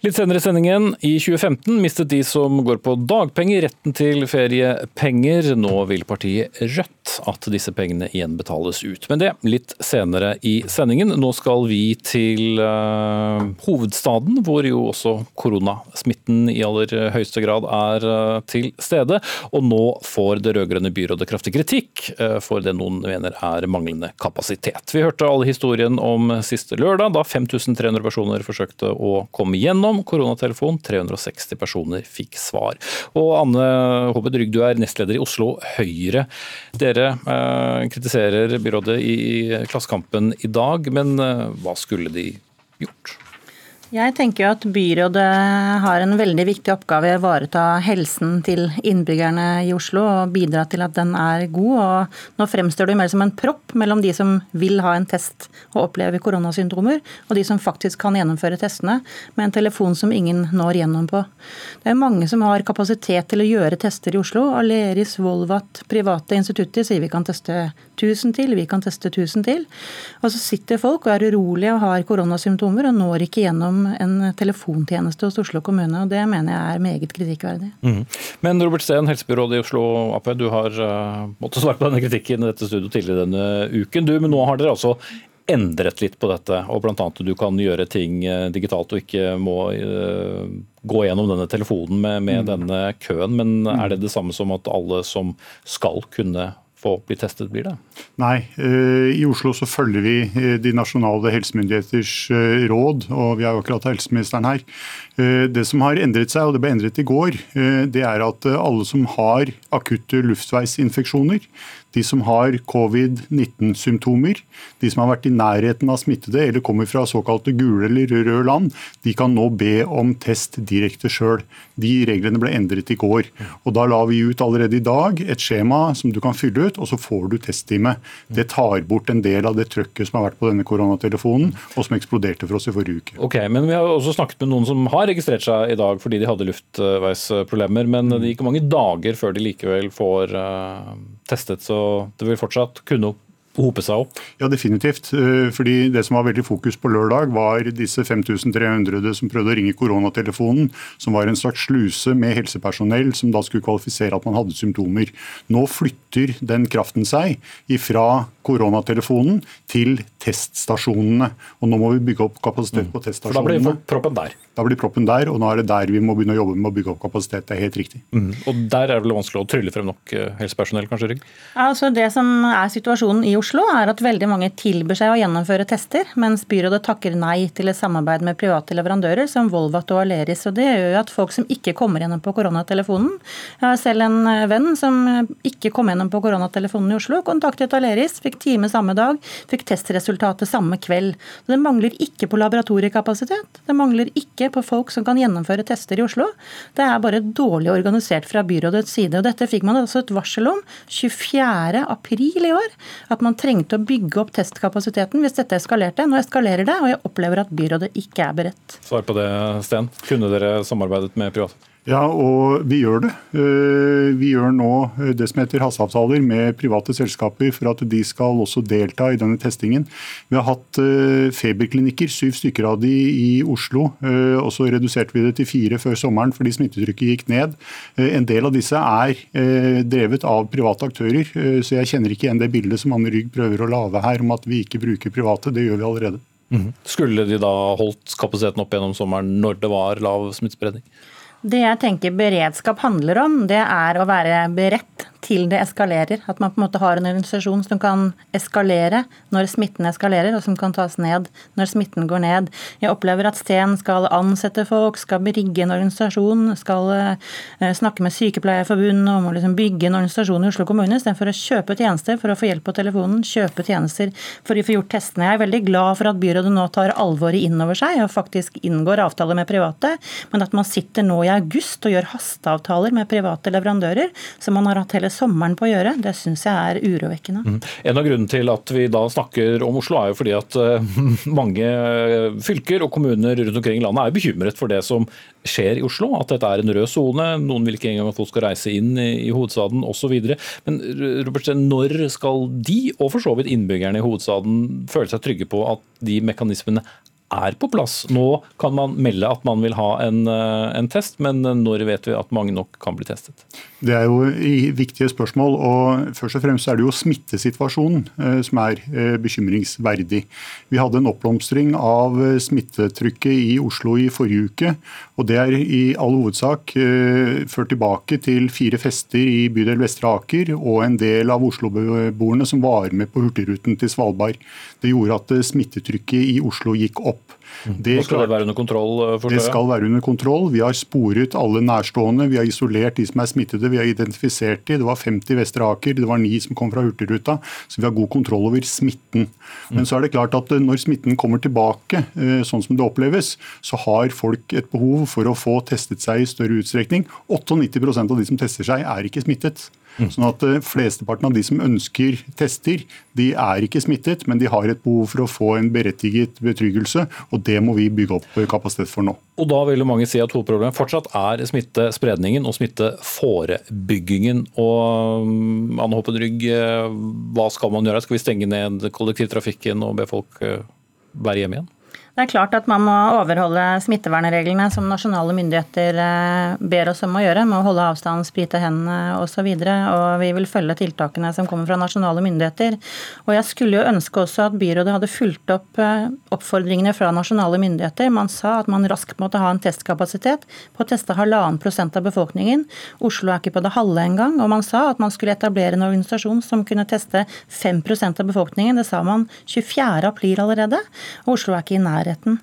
Litt senere i sendingen, i 2015 mistet de som går på dagpenger retten til feriepenger. Nå vil partiet Rødt at disse pengene igjen betales ut. Men det litt senere i sendingen. Nå skal vi til uh, hovedstaden, hvor jo også koronasmitten i aller høyeste grad er uh, til stede. Og nå får det rød-grønne byrådet kraftig kritikk uh, for det noen mener er manglende kapasitet. Vi hørte alle historien om siste lørdag, da 5300 personer forsøkte å komme gjennom gjennom koronatelefon. 360 personer fikk svar. Og Anne Håbet Rygg, du er nestleder i Oslo Høyre. Dere eh, kritiserer byrådet i Klassekampen i dag, men eh, hva skulle de gjort? Jeg tenker jo at byrådet har en veldig viktig oppgave i å ivareta helsen til innbyggerne i Oslo og bidra til at den er god. Og nå fremstår det mer som en propp mellom de som vil ha en test og oppleve koronasyndromer, og de som faktisk kan gjennomføre testene, med en telefon som ingen når gjennom på. Det er mange som har kapasitet til å gjøre tester i Oslo. Aleris, Volvat, private institutter sier vi kan teste 1000 til, vi kan teste 1000 til. Og så sitter folk og er urolige og har koronasymptomer og når ikke gjennom en telefontjeneste hos Oslo kommune. og Det mener jeg er meget kritikkverdig. Mm. Men Robert Steen, helsebyrådet i Oslo Ap, du har uh, måttet svare på denne kritikken i dette studioet tidligere denne uken. Du, men nå har dere altså endret litt på dette, og bl.a. du kan gjøre ting eh, digitalt og ikke må uh, gå gjennom denne telefonen med, med mm. denne køen. Men er det det samme som at alle som skal kunne få bli testet, blir det? Nei. Eh, I Oslo så følger vi eh, de nasjonale helsemyndigheters eh, råd, og vi har jo akkurat helseministeren her. Det som har endret seg, og det ble endret i går, det er at alle som har akutte luftveisinfeksjoner, de som har covid-19-symptomer, de som har vært i nærheten av smittede eller kommer fra såkalte gule eller røde land, de kan nå be om test direkte sjøl. De reglene ble endret i går. Og Da la vi ut allerede i dag et skjema som du kan fylle ut, og så får du testtime. Det tar bort en del av det trøkket som har vært på denne koronatelefonen, og som eksploderte for oss i forrige uke. Ok, men Vi har også snakket med noen som har registrert seg i dag fordi de hadde luftveisproblemer. Men det gikk mange dager før de likevel får uh, testet. Så det vil fortsatt kunne hope seg opp? Ja, definitivt. Eh, fordi Det som var veldig fokus på lørdag, var disse 5300 som prøvde å ringe koronatelefonen, som var en slags sluse med helsepersonell som da skulle kvalifisere at man hadde symptomer. Nå flytter den kraften seg ifra koronatelefonen til teststasjonene. Og nå må vi bygge opp kapasitet på teststasjonene. For da blir proppen der. Da blir proppen der, og nå er det der vi må begynne å jobbe med å bygge opp kapasitet. Det er helt riktig. Og der er det vel vanskelig å trylle frem nok eh, helsepersonell, kanskje? Rygg? Altså Det som er situasjonen i Oslo, er at veldig mange tilbyr seg å gjennomføre tester, mens byrådet takker nei til et samarbeid med private leverandører som Volvat og Aleris. og Det gjør jo at folk som ikke kommer gjennom på koronatelefonen Jeg har selv en eh, venn som ikke kom gjennom på koronatelefonen i Oslo, kontaktet Aleris, fikk time samme dag, fikk testresultatet samme kveld. Så Det mangler ikke på laboratoriekapasitet. Det mangler ikke på folk som kan gjennomføre tester i Oslo. Det er bare dårlig organisert fra byrådets side. og Dette fikk man også et varsel om 24. april i år. At man trengte å bygge opp testkapasiteten hvis dette eskalerte. Nå eskalerer det, og jeg opplever at byrådet ikke er beredt. Svar på det, Sten. Kunne dere samarbeidet med private? Ja, og vi gjør det. Eh, Vi gjør nå eh, det som heter hasteavtaler med private selskaper for at de skal også delta i denne testingen. Vi har hatt eh, feberklinikker, syv stykker av de i Oslo. Og så reduserte vi det til fire før sommeren fordi smittetrykket gikk ned. En del av disse er drevet av private aktører, så jeg kjenner ikke igjen det bildet som Anne Rygg prøver å lage her om at vi ikke bruker private. Det gjør vi allerede. Skulle de da holdt kapasiteten opp gjennom sommeren når det var lav smittespredning? Det jeg tenker beredskap handler om, det er å være beredt til det eskalerer. At man på en måte har en organisasjon som kan eskalere når smitten eskalerer, og som kan tas ned når smitten går ned. Jeg opplever at Sten skal ansette folk, skal berigge en organisasjon, skal eh, snakke med Sykepleierforbundet om å liksom bygge en organisasjon i Oslo kommune, istedenfor å kjøpe tjenester for å få hjelp på telefonen, kjøpe tjenester for å få gjort testene. Jeg er veldig glad for at byrådet nå tar alvoret inn over seg og faktisk inngår avtaler med private, men at man sitter nå i august og gjør hasteavtaler med private leverandører, som man har hatt hele sommeren på å gjøre, det syns jeg er urovekkende. En av grunnene til at vi da snakker om Oslo, er jo fordi at eh, [LAUGHS] mange fylker og kommuner rundt omkring i landet er bekymret for det som skjer i Oslo. At dette er en rød sone. Noen vil ikke engang at folk skal reise inn i hovedstaden osv. Men Robert, når skal de, og for så vidt innbyggerne i hovedstaden, føle seg trygge på at de mekanismene er på plass. Nå kan man melde at man vil ha en, eh, en test, men når vet vi at mange nok kan bli testet? Det er jo viktige spørsmål. og Først og fremst er det jo smittesituasjonen eh, som er eh, bekymringsverdig. Vi hadde en oppblomstring av eh, smittetrykket i Oslo i forrige uke. og Det er i all hovedsak eh, ført tilbake til fire fester i bydel Vestre Aker og en del av Oslo-beboerne som var med på Hurtigruten til Svalbard. Det gjorde at eh, smittetrykket i Oslo gikk opp. Det Nå skal det være under kontroll, eh, det skal være under kontroll. Vi har sporet alle nærstående, vi har isolert de som er smittede, vi har identifisert de. Det var 50 i Vestre Aker, det var ni som kom fra Hurtigruta. Så vi har god kontroll over smitten. Men så er det klart at eh, når smitten kommer tilbake, eh, sånn som det oppleves, så har folk et behov for å få testet seg i større utstrekning. 98% av de som tester seg, er ikke smittet. Sånn at eh, Flesteparten av de som ønsker tester, de er ikke smittet, men de har et behov for å få en berettiget betryggelse, og det må vi bygge opp eh, kapasitet for nå. Og da vil jo mange si at hovedproblemet fortsatt er smittespredningen og smitteforebyggingen. Og um, Anne Håpen Rygg, eh, hva skal man gjøre? Skal vi stenge ned kollektivtrafikken og be folk være hjemme igjen? Det er klart at man må overholde smittevernreglene som nasjonale myndigheter eh, ber oss om å gjøre, med å holde avstand, sprite hendene osv. Og, og vi vil følge tiltakene som kommer fra nasjonale myndigheter. Og jeg skulle jo ønske også at byrådet hadde fulgt opp eh, oppfordringene fra nasjonale myndigheter. Man sa at man raskt måtte ha en testkapasitet på å teste halvannen prosent av befolkningen. Oslo er ikke på det halve engang. Og man sa at man skulle etablere en organisasjon som kunne teste 5% av befolkningen. Det sa man 24. april allerede. Og Oslo er ikke i nærheten nærheten.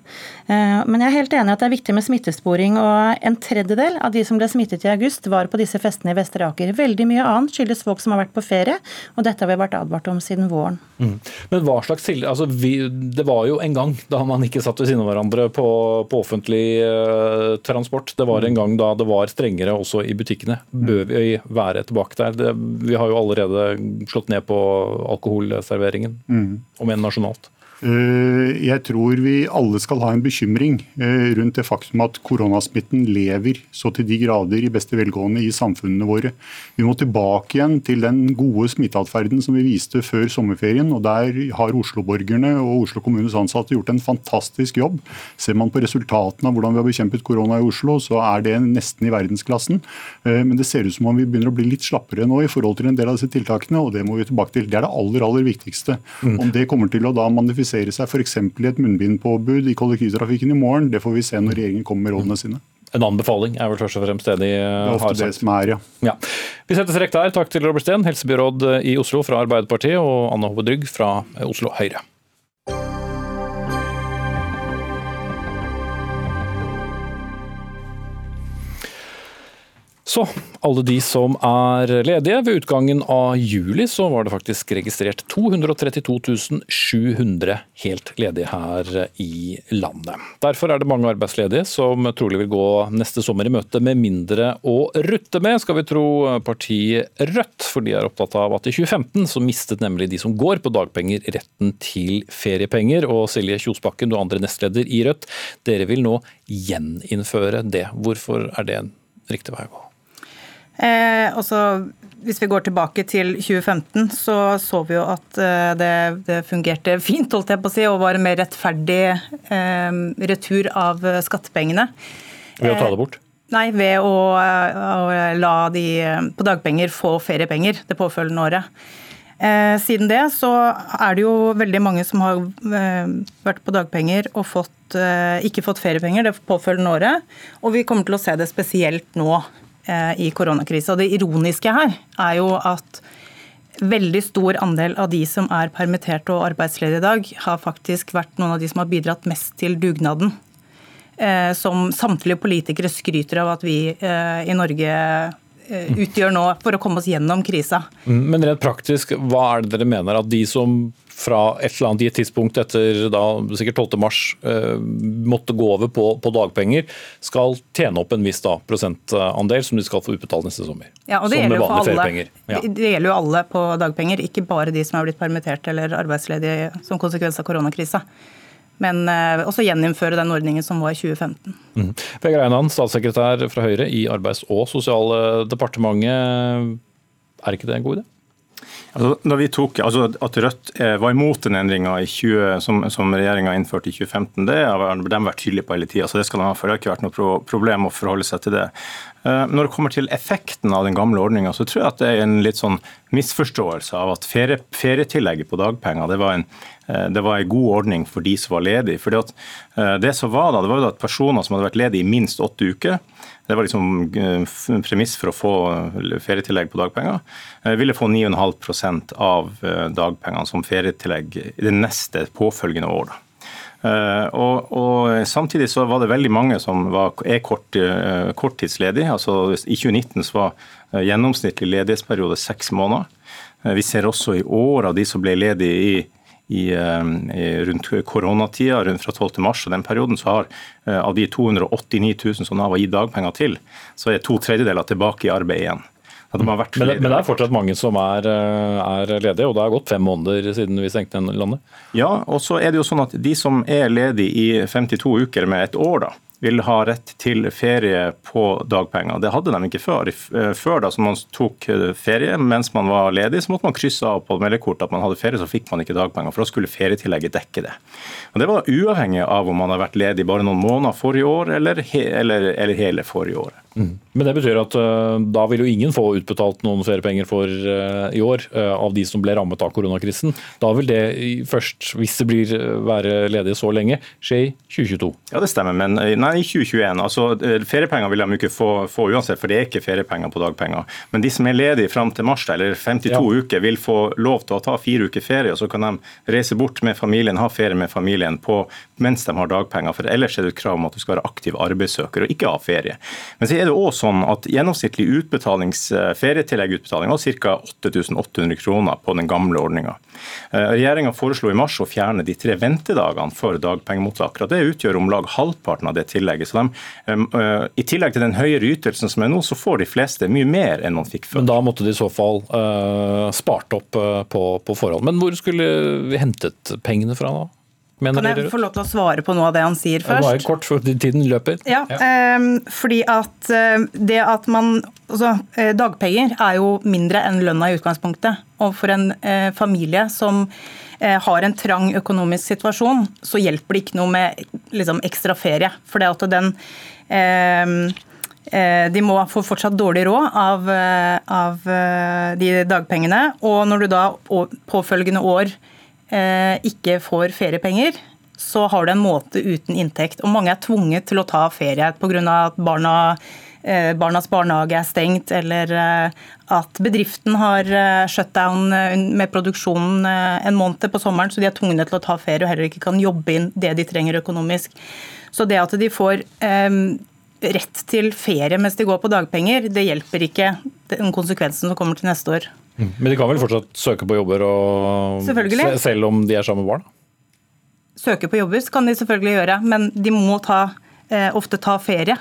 Eh, men jeg er helt enig at det er viktig med smittesporing. og En tredjedel av de som ble smittet i august, var på disse festene i Vestre Aker. Veldig mye annet skyldes folk som har vært på ferie, og dette har vi vært advart om siden våren. Mm. Men hva slags altså vi, Det var jo en gang da man ikke satt ved siden av hverandre på, på offentlig eh, transport. Det var en gang da det var strengere også i butikkene. Bør vi være tilbake der? Det, vi har jo allerede slått ned på alkoholserveringen, Mm. om enn nasjonalt. Eh, Jeg tror vi alle skal ha en bekymring eh, rundt det faktum at koronasmitten lever så til de grader i beste velgående i samfunnene våre. Vi må tilbake igjen til den gode smitteatferden som vi viste før sommerferien. og Der har Oslo-borgerne og Oslo kommunes ansatte gjort en fantastisk jobb. Ser man på resultatene av hvordan vi har bekjempet korona i Oslo, så er det nesten i verdensklassen. Eh, Men det ser ut som om vi begynner å bli litt slappere nå i forhold til en del av disse tiltakene, og det må vi tilbake til. Det er det aller, aller viktigste. Om det kommer til å da manifisere konkretisere seg f.eks. i et munnbindpåbud i kollektivtrafikken i morgen. Det får vi se når regjeringen kommer med rådene sine. En anbefaling er vel først og fremst det de har sagt. Det er ofte det som er, ja. Ja. Vi setter strekk der. Takk til Robert Steen, helsebyråd i Oslo fra Arbeiderpartiet, og Anne Hove Drygg fra Oslo Høyre. Så alle de som er ledige. Ved utgangen av juli så var det faktisk registrert 232 700 helt ledige her i landet. Derfor er det mange arbeidsledige som trolig vil gå neste sommer i møte med mindre å rutte med, skal vi tro partiet Rødt. For de er opptatt av at i 2015 så mistet nemlig de som går på dagpenger retten til feriepenger. Og Silje Kjosbakken, du andre nestleder i Rødt, dere vil nå gjeninnføre det. Hvorfor er det en riktig vei å gå? Eh, også, hvis vi går tilbake til 2015, så så vi jo at eh, det, det fungerte fint, holdt jeg på å si, og var en mer rettferdig eh, retur av eh, skattepengene. Ved å ta det bort? Nei, ved å, å la de på dagpenger få feriepenger det påfølgende året. Eh, siden det så er det jo veldig mange som har eh, vært på dagpenger og fått, eh, ikke fått feriepenger det påfølgende året. Og vi kommer til å se det spesielt nå eh, i koronakrisa. Det ironiske her er jo at veldig stor andel av de som er permitterte og arbeidsledige i dag, har faktisk vært noen av de som har bidratt mest til dugnaden eh, som samtlige politikere skryter av at vi eh, i Norge eh, utgjør nå for å komme oss gjennom krisa. Men rent praktisk, hva er det dere mener at de som fra et eller annet gitt tidspunkt etter da, sikkert 12. mars eh, måtte gå over på, på dagpenger, skal tjene opp en viss da, prosentandel som de skal få utbetalt neste sommer? Ja, og det gjelder. Ja. Det, det gjelder jo alle på dagpenger, ikke bare de som er blitt permittert eller arbeidsledige som konsekvens av koronakrisa. Men eh, også gjeninnføre den ordningen som var i 2015. Mm. Vegard Einan, statssekretær fra Høyre i Arbeids- og sosialdepartementet. Er ikke det en god idé? Altså, da vi tok, altså At Rødt eh, var imot den endringa som, som regjeringa innførte i 2015, det har de vært tydelige på hele tida. Så det skal de ha for. Det har ikke vært noe problem å forholde seg til det. Eh, Når det kommer til effekten av den gamle ordninga, så tror jeg at det er en litt sånn misforståelse av at ferie, ferietillegget på dagpenger det var en eh, det var en god ordning for de som var ledige. Fordi at eh, det som var da, det var jo at Personer som hadde vært ledige i minst åtte uker, det var liksom premiss for å få ferietillegg på dagpenger, ville få 9,5 av dagpengene som ferietillegg i det neste påfølgende år. Uh, og, og, Samtidig så var det veldig mange som var, er kort, uh, korttidsledige. altså I 2019 så var uh, gjennomsnittlig ledighetsperiode seks måneder. vi ser også i år av de som ble ledige i, i, i rundt koronatida, rundt fra 12. mars og den perioden, så har av de 289 000 som Nav har gitt dagpenger til, så er to tredjedeler tilbake i arbeid igjen. Men, men det er fortsatt mange som er, eh, er ledige, og det har gått fem måneder siden vi stengte landet. Ja, og så er det jo sånn at de som er ledige i 52 uker med et år, da, vil ha rett til ferie på dagpenger. Det hadde de ikke før. Før da som man tok eh, ferie mens man var ledig, så måtte man krysse av på meldekortet at man hadde ferie, så fikk man ikke dagpenger. For da skulle ferietillegget dekke det. Og Det var uavhengig av om man har vært ledig bare noen måneder forrige år eller, he eller, eller hele forrige året. Men det betyr at uh, da vil jo ingen få utbetalt noen feriepenger for uh, i år, uh, av de som ble rammet av koronakrisen. Da vil det først, hvis det blir være ledige så lenge, skje i 2022. Ja, det stemmer, men nei, i 2021. altså Feriepenger vil de ikke få, få uansett, for det er ikke feriepenger på dagpenger. Men de som er ledige fram til mars, eller 52 Ja. uker, vil få lov til å ta fire uker ferie, og så kan de reise bort med familien, ha ferie med familien på, mens de har dagpenger. For ellers er det et krav om at du skal være aktiv arbeidssøker og ikke ha ferie. Men så er det også sånn at gjennomsnittlig utbetalings, eh, ferietilleggsutbetaling var ca. 8800 kroner på den gamle ordninga. Regjeringa foreslo i mars å fjerne de tre ventedagene for dagpengemottakere. Det utgjør om lag halvparten av det tillegget. Så de, eh, I tillegg til den høyere ytelsen som er nå, så får de fleste mye mer enn man fikk før. Men da måtte de i så fall eh, spart opp eh, på, på forhånd. Men hvor skulle vi hentet pengene fra da? Mener Kan jeg få lov til å svare på noe av det han sier først? Bare kort, for tiden løper. Ja, ja. fordi at eh, det at man altså, eh, Dagpenger er jo mindre enn lønna i utgangspunktet. Og for en eh, familie som har en trang økonomisk situasjon, så hjelper det ikke noe med liksom, ekstra ferie. For det at den ehm, eh, de må få fortsatt dårlig råd av, av de dagpengene. Og når du da påfølgende år ikke får feriepenger, så har du en måte uten inntekt. Og mange er tvunget til å ta ferie pga. at barna, eh, barnas barnehage er stengt, eller eh, at bedriften har eh, shutdown eh, med produksjonen eh, en måned på sommeren, så de er tvunget til å ta ferie og heller ikke kan jobbe inn det de trenger økonomisk. Så det at de får eh, rett til ferie mens de går på dagpenger, det hjelper ikke den konsekvensen som kommer til neste år. Mm. Men de kan vel fortsatt søke på jobber og, selv om de er sammen med barn? Søke på jobber kan de selvfølgelig gjøre, men de må ta, eh, ofte ta ferie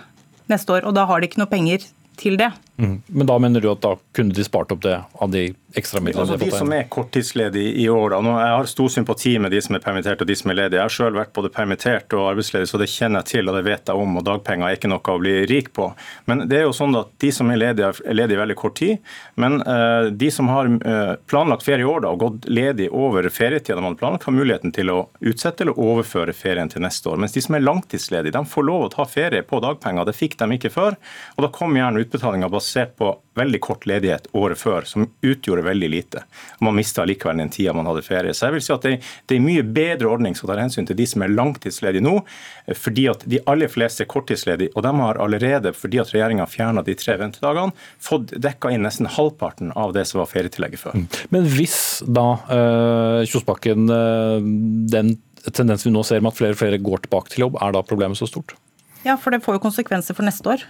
neste år, og da har de ikke noe penger til det. Mm. Men da mener du at da kunne de spart opp det av de ekstra midlene altså, de som er korttidsledige i år, da. Nå, jeg har stor sympati med de som er permittert og de som er ledige. Jeg har selv vært både permittert og arbeidsledig, så det kjenner jeg til og det vet jeg om. og Dagpenger er ikke noe å bli rik på. Men det er jo sånn at de som er ledige, er ledige i veldig kort tid. Men uh, de som har uh, planlagt ferie i år da, og gått ledig over ferietida de hadde planlagt, har muligheten til å utsette eller overføre ferien til neste år. Mens de som er langtidsledige, de får lov å ta ferie på dagpenger. Det fikk de ikke før. Og da kom gjerne utbetalinga basert på veldig kort ledighet året før, som utgjorde veldig lite. Man mista likevel den tida man hadde ferie. Så jeg vil si at det, det er en mye bedre ordning som tar hensyn til de som er langtidsledige nå, fordi at de aller fleste er korttidsledige. Og de har allerede, fordi at regjeringa fjerna de tre ventedagene, fått dekka inn nesten halvparten av det som var ferietillegget før. Men hvis da øh, Kjosbakken, øh, den tendensen vi nå ser med at flere og flere går tilbake til jobb, er da problemet så stort? Ja, for det får jo konsekvenser for neste år.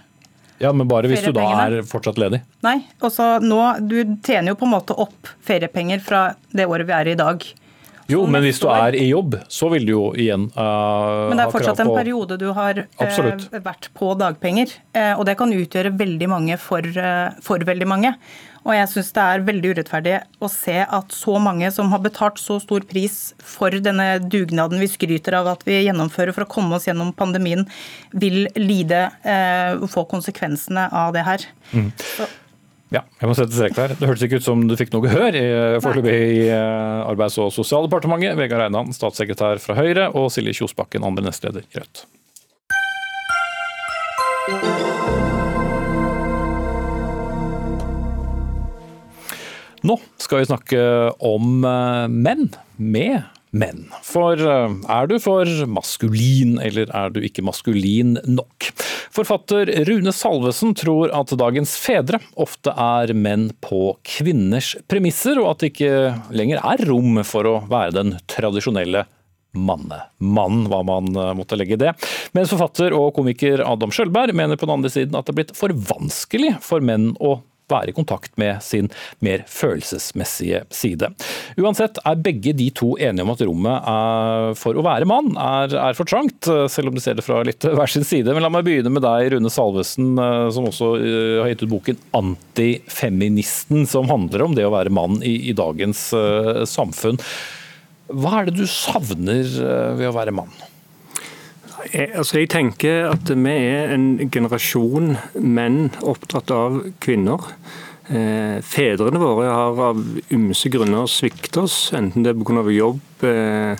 Ja, Men bare hvis du da er fortsatt ledig? Nei, også nå, du tjener jo på en måte opp feriepenger fra det året vi er i i dag. Jo, men hvis du er i jobb, så vil du jo igjen ha krav på Men det er fortsatt en periode du har eh, Absolutt. vært på dagpenger. Eh, og det kan utgjøre veldig mange for, eh, for veldig mange. Og jeg syns det er veldig urettferdig å se at så mange som har betalt så stor pris for denne dugnaden vi skryter av at vi gjennomfører for å komme oss gjennom pandemien, vil lide eh, og få konsekvensene av det her. Ja, jeg må sette strek der. Det hørtes ikke ut som du fikk noe gehør i, foreløpig i eh, Arbeids- og sosialdepartementet. Vegard Einan, statssekretær fra Høyre, og Silje Kjosbakken, andre nestleder i Rødt. Nå skal vi snakke om eh, menn med menn. For eh, er du for maskulin, eller er du ikke maskulin nok? Forfatter Rune Salvesen tror at dagens fedre ofte er menn på kvinners premisser, og at det ikke lenger er rom for å være den tradisjonelle mannemann, hva man eh, måtte legge i det. Mens forfatter og komiker Adam Sjølberg mener på den andre siden at det er blitt for vanskelig for menn å være i kontakt med sin mer følelsesmessige side. Uansett er begge de to enige om at rommet for å være mann er, er for trangt, selv om de ser det fra litt [LAUGHS] hver sin side. Men la meg begynne med deg, Rune Salvesen, eh, som også eh, har gitt ut boken 'Antifeministen', som handler om det å være mann i, i dagens eh, samfunn. Hva er det du savner eh, ved å være mann? Jeg, altså jeg tenker at vi er en generasjon menn opptatt av kvinner. Eh, fedrene våre har av ymse grunner sviktet oss, enten det er pga. jobb, eh,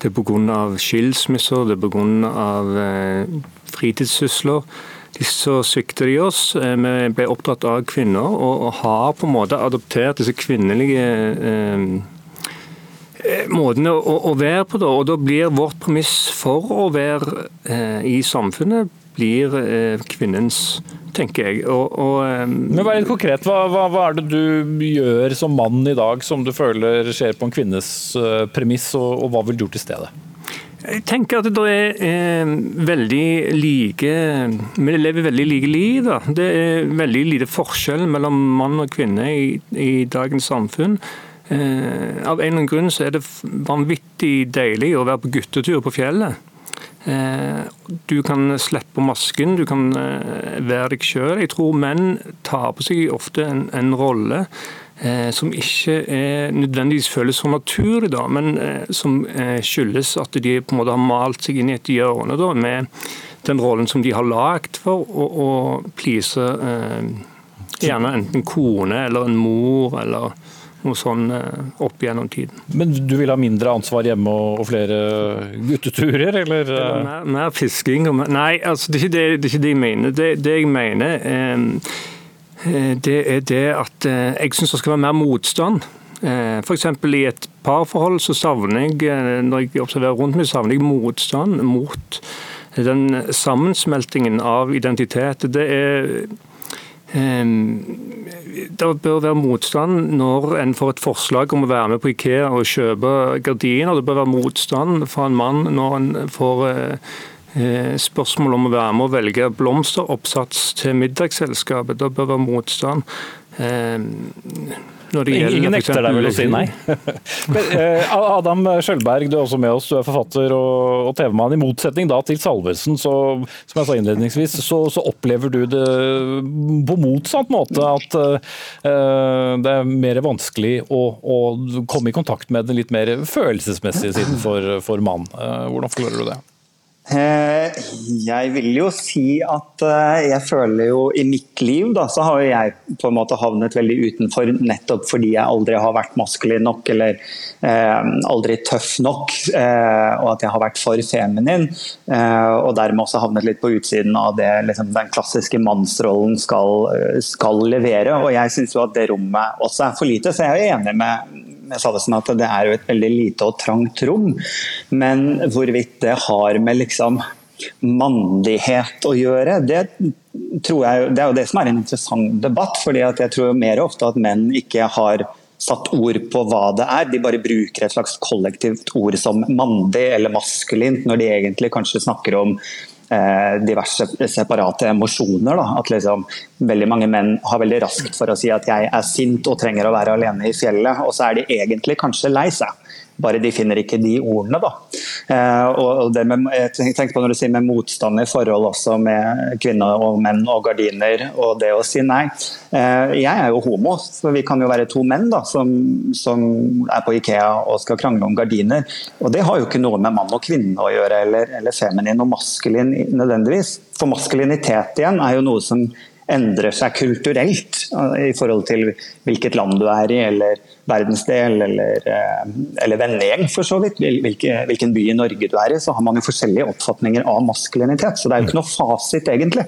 det er pga. skilsmisser, det er pga. Eh, fritidssysler. Så svikter de oss. Eh, vi ble opptatt av kvinner og, og har på en måte adoptert disse kvinnelige eh, måten å, å være på. Da. Og da blir vårt premiss for å være eh, i samfunnet blir eh, kvinnens, tenker jeg. Og, og, eh, Men Vær litt konkret. Hva, hva, hva er det du gjør som mann i dag som du føler skjer på en kvinnes eh, premiss, og, og hva vil du gjort i stedet? Jeg tenker at det er eh, veldig like Vi lever veldig like liv. Da. Det er veldig lite forskjell mellom mann og kvinne i, i dagens samfunn. Eh, av en eller annen grunn så er det vanvittig deilig å være på guttetur på fjellet. Eh, du kan slippe masken, du kan eh, være deg sjøl. Jeg tror menn tar på seg ofte en, en rolle eh, som ikke er nødvendigvis føles så naturlig, da, men som skyldes at de på en måte har malt seg inn i et hjørne da, med den rollen som de har lagd for å, å please eh, gjerne enten kone eller en mor eller noe sånn eh, opp gjennom tiden. Men du vil ha mindre ansvar hjemme og, og flere gutteturer, eller? Eller Mer, mer fisking mer, Nei, altså, det, er ikke det, det er ikke det jeg mener. Det, det jeg mener, eh, eh, det er det at eh, jeg syns det skal være mer motstand. Eh, F.eks. i et parforhold så savner jeg, eh, når jeg observerer rundt meg, savner jeg motstand mot den sammensmeltingen av identitet. Det er det bør være motstand når en får et forslag om å være med på Ikea og kjøpe gardiner. Det bør være motstand fra en mann når en får spørsmål om å være med og velge blomsteroppsats til middagsselskapet. Det bør være motstand. Når det gjelder, Ingen nekter deg vel å si nei? Eh, Adam Skjølberg, du er også med oss. Du er forfatter og, og TV-mann. I motsetning da til Salvesen, så, som jeg sa innledningsvis, så, så, opplever du det på motsatt måte. At uh, det er mer vanskelig å, å, komme i kontakt med den litt mer følelsesmessige siden for, for mann. Uh, hvordan forklarer du det? Eh, jeg vil jo si at eh, jeg føler jo i mitt liv da, så har jeg på en måte havnet veldig utenfor nettopp fordi jeg aldri har vært maskulin nok eller eh, aldri tøff nok. Eh, og at jeg har vært for feminin. Eh, og dermed også havnet litt på utsiden av det liksom, den klassiske mannsrollen skal, skal levere. Og jeg syns jo at det rommet også er for lite, så jeg er enig med med sånn at det er jo et veldig lite og trangt rom. Men hvorvidt det har med liksom mandighet å gjøre, det tror jeg det er jo det som er en interessant debatt. fordi jeg tror mer ofte at menn ikke har satt ord på hva det er. De bare bruker et slags kollektivt ord som mandig eller maskulint, når de egentlig kanskje snakker om diverse separate emosjoner. Da. At liksom, veldig mange menn har veldig raskt for å si at jeg er sint og trenger å være alene i fjellet, og så er de egentlig kanskje lei seg. Bare de finner ikke de ordene, da. Eh, og det med, jeg tenkte på når du sier med motstand i forhold også med kvinner og menn og gardiner og det å si nei. Eh, jeg er jo homo, så vi kan jo være to menn da, som, som er på Ikea og skal krangle om gardiner. Og det har jo ikke noe med mann og kvinne å gjøre, eller, eller feminin og maskulin nødvendigvis. For maskulinitet igjen er jo noe som endrer seg kulturelt i forhold til hvilket land du er i, eller verdensdel, eller, eh, eller vennegjeng for så vidt. Hvilke, hvilken by i Norge du er i, så har man jo forskjellige oppfatninger av maskulinitet. Så det er jo ikke noe fasit, egentlig.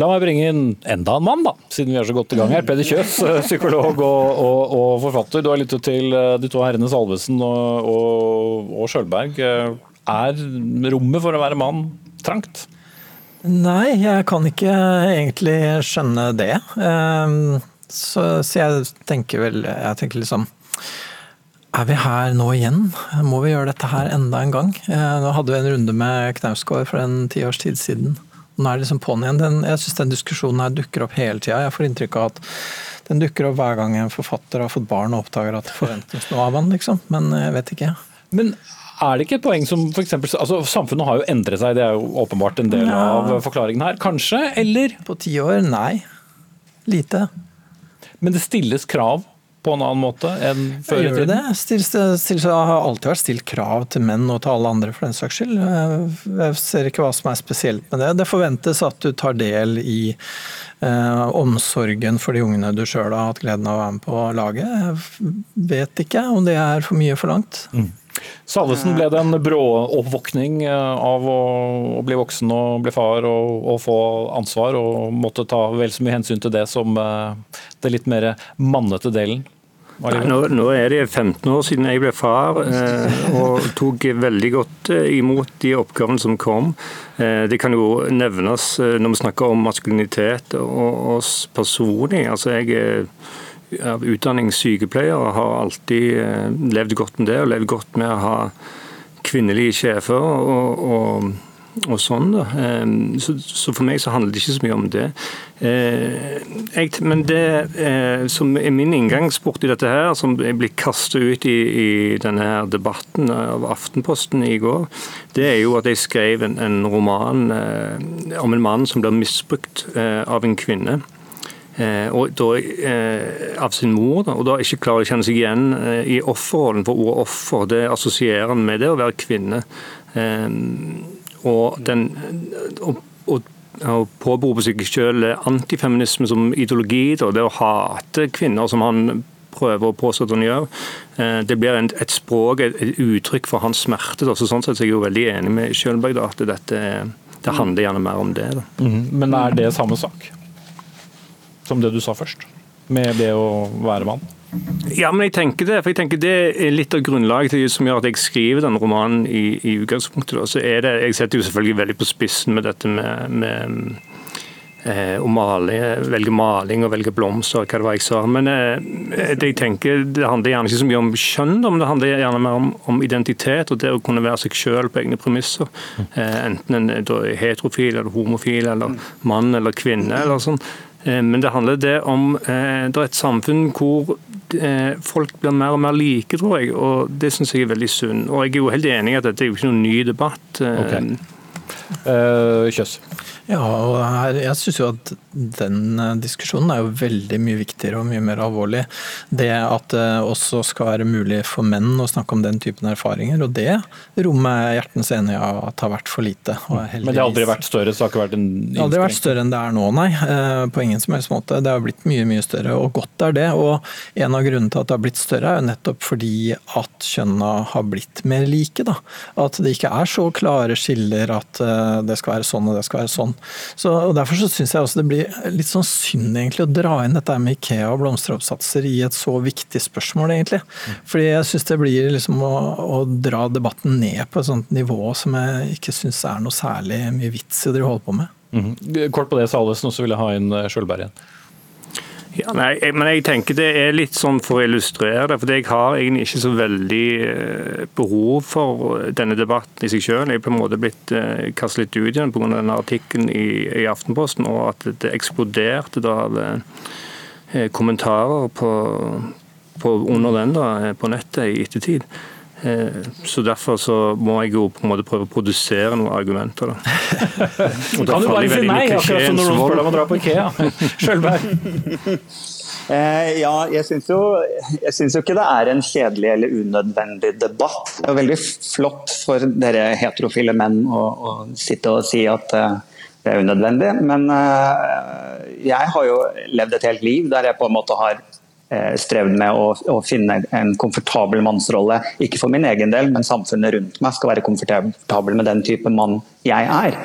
La meg bringe inn enda en mann, da, siden vi er så godt i gang her. Peder Kjøs, eh, psykolog og, og, og, forfatter. Du har lyttet til eh, de to herrene Salvesen og, og, og Sjølberg. Er rommet for å være mann trangt? Nei, jeg kan ikke egentlig skjønne det. Ehm, så, så jeg tenker vel Jeg tenker liksom Er vi her nå igjen? Må vi gjøre dette her enda en gang? Eh, nå hadde vi en runde med Knausgård for en ti års tid siden. Nå er det liksom på'n igjen. Den, jeg syns den diskusjonen her dukker opp hele tida. Jeg får inntrykk av at den dukker opp hver gang en forfatter har fått barn og oppdager at det forventes noe av han, liksom. Men jeg vet ikke. Men er det ikke et poeng som for eksempel, altså Samfunnet har jo endret seg, det er jo åpenbart en del ja. av forklaringen her. Kanskje, eller? På ti år, nei. Lite. Men det stilles krav på en annen måte enn før i tiden? Det stilles, stilles, det har alltid vært stilt krav til menn og til alle andre for den saks skyld. Jeg ser ikke hva som er spesielt med det. Det forventes at du tar del i eh, omsorgen for de ungene du sjøl har hatt gleden av å være med på laget. Jeg vet ikke om det er for mye forlangt. Mm. Salvesen, ble det en brå oppvåkning eh, av å, å, bli voksen og bli far og, og, få ansvar, og måtte ta vel så mye hensyn til det som uh, det litt mer mannete delen? Nei, nå, nå, er det 15 år siden jeg ble far, eh, og tok veldig godt eh, imot de oppgavene som kom. Eh, det kan jo nevnes eh, når vi snakker om maskulinitet og oss personlig. Altså, jeg er av utdanning sykepleier og har alltid eh, levd godt med det, og levd godt med å ha kvinnelige sjefer og, og, og sånn. da. Eh, så, så, for meg så handler det ikke så mye om det. Eh, men det som er min inngangsport i dette her, som jeg ble kastet ut i, i denne her debatten av Aftenposten i går, det er jo at jeg skrev en, en roman om en mann som blir misbrukt av en kvinne. Eh, og da, eh, av sin mor, og da ikke klarer å kjenne seg igjen eh, i offerrollen. For ordet offer det assosierer han med det å være kvinne. Og, den, og, og, og påberoper seg selv antifeminisme som ideologi, da, det å hate kvinner, som han prøver å påstå at han gjør. Det blir et språk, et, uttrykk for hans smerte. Da. Så sånn sett er jeg jo veldig enig med Kjølberg da, at dette, det handler gjerne mer om det. Mm, men er det samme sak? Som det du sa først, med det å være mann? Ja, men jeg tenker det. For jeg tenker det er litt av grunnlaget til, som gjør at jeg skriver den romanen i, i utgangspunktet. Da. Så er det, Jeg setter jo selvfølgelig veldig på spissen med dette med, med eh, å male, velge maling og velge blomster, hva det var jeg sa. Men eh, det jeg tenker, det handler gjerne ikke så mye om kjønn, men det handler gjerne mer om, om identitet og det å kunne være seg selv på egne premisser. Eh, enten en er heterofil eller homofil eller mann eller kvinne. eller sånn. Eh, men det handler det om eh, det er et samfunn hvor eh, folk blir mer og mer like, tror jeg. og Det syns jeg er veldig synd. Og jeg er jo helt enig i at dette er jo ikke noen ny debatt. Okay. Uh, Kjøss. Ja, og her, jeg syns jo at den eh, diskusjonen er jo veldig mye viktigere og mye mer alvorlig. Det at det også skal være mulig for menn å snakke om den typen erfaringer, og det rommet er hjertens enig i at har vært for lite. Men det har aldri vært større? Så det har ikke vært en Det har aldri vært større enn det er nå, nei. Eh, på ingen som helst måte. Det har blitt mye, mye større, og godt er det. Og en av grunnene til at det har blitt større, er jo nettopp fordi at kjønna har blitt mer like. Da. At det ikke er så klare skiller at det skal være sånn og det skal være sånn. Så, og Derfor så syns jeg også det blir litt sånn synd egentlig å dra inn dette med Ikea og blomsteroppsatser i et så viktig spørsmål, egentlig. Fordi jeg syns det blir liksom å, å, dra debatten ned på et sånt nivå som jeg ikke syns er noe særlig mye vits i å holde på med. Mm -hmm. Kort på det, Salvesen, og så vil jeg ha inn Sjølberg igjen. Ja, nei, men jeg tenker Det er litt sånn for å illustrere det. for Jeg har egentlig ikke så veldig eh, behov for denne debatten i seg selv. Jeg er på en måte blitt eh, kastet litt ut igjen pga. denne artikkelen i, i, Aftenposten, og at det eksploderte da eh, kommentarer på, på, under den da, på nettet i ettertid. Eh, så Derfor så må jeg jo på en måte prøve å produsere noen argumenter. Da. [LAUGHS] Og da kan du bare si nei, akkurat som når noen spør deg om å dra på Ikea. [LAUGHS] Sjølberg. [LAUGHS] Eh, ja, jeg syns jo, jo, ikke det er en kjedelig eller unødvendig debatt. Det er veldig flott for dere heterofile menn å, å sitte og si at uh, det er unødvendig, men uh, jeg har jo levd et helt liv der jeg på en måte har Eh, strevd med å, å, finne en komfortabel mannsrolle. Ikke for min egen del, men samfunnet rundt meg skal være komfortabel med den type mann jeg er.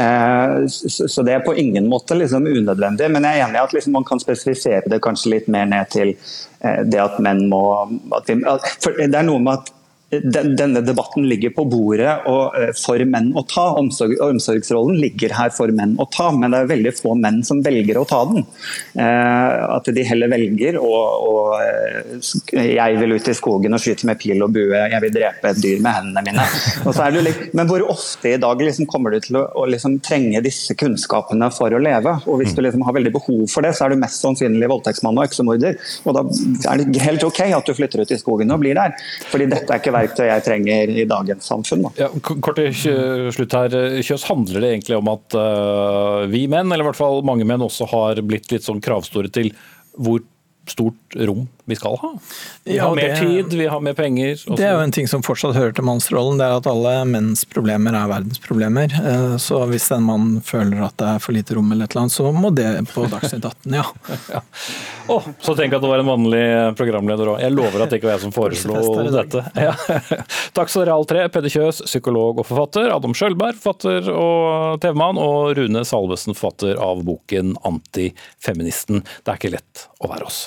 Eh, så det er på ingen måte liksom unødvendig, men jeg er enig i at liksom man kan spesifisere det kanskje litt mer ned til eh, det at menn må at vi, Det er noe med at denne debatten ligger på bordet og eh, for menn å ta. Omsorg, omsorgsrollen ligger her for menn å ta, men det er veldig få menn som velger å ta den. Eh, at de heller velger å, å eh, Jeg vil ut i skogen og skyte med pil og bue, jeg vil drepe et dyr med hendene mine. Litt, men hvor ofte i dag liksom kommer du til å, å liksom trenge disse kunnskapene for å leve? Og hvis du liksom har veldig behov for det, så er du mest sannsynlig voldtektsmann og øksemorder. Og da er det helt ok at du flytter ut i skogen og blir der. Fordi dette er ikke verktøy jeg trenger i dagens samfunn. Ja, kort til slutt her, Kjøs, Handler det egentlig om at uh, vi menn, eller i hvert fall mange menn, også har blitt litt sånn kravstore til hvor stort rom vi skal ha. Vi har mer tid, vi har mer penger. Også. Det er jo en ting som fortsatt hører til mannsrollen, det er at alle menns problemer er verdens problemer. Eh, så hvis en mann føler at det er for lite rom eller et eller annet, så må det på Dagsnytt 18, ja. [LAUGHS] ja. Oh, så tenk at det var en vanlig programleder òg. Jeg lover at det ikke var jeg som foreslo dette. [LAUGHS] Ja. Takk skal dere alle tre. Peder Kjøs, psykolog og forfatter. Adam Skjølberg, forfatter og TV-mann. Og Rune Salvesen, forfatter av boken 'Antifeministen'. Det er ikke lett å være oss.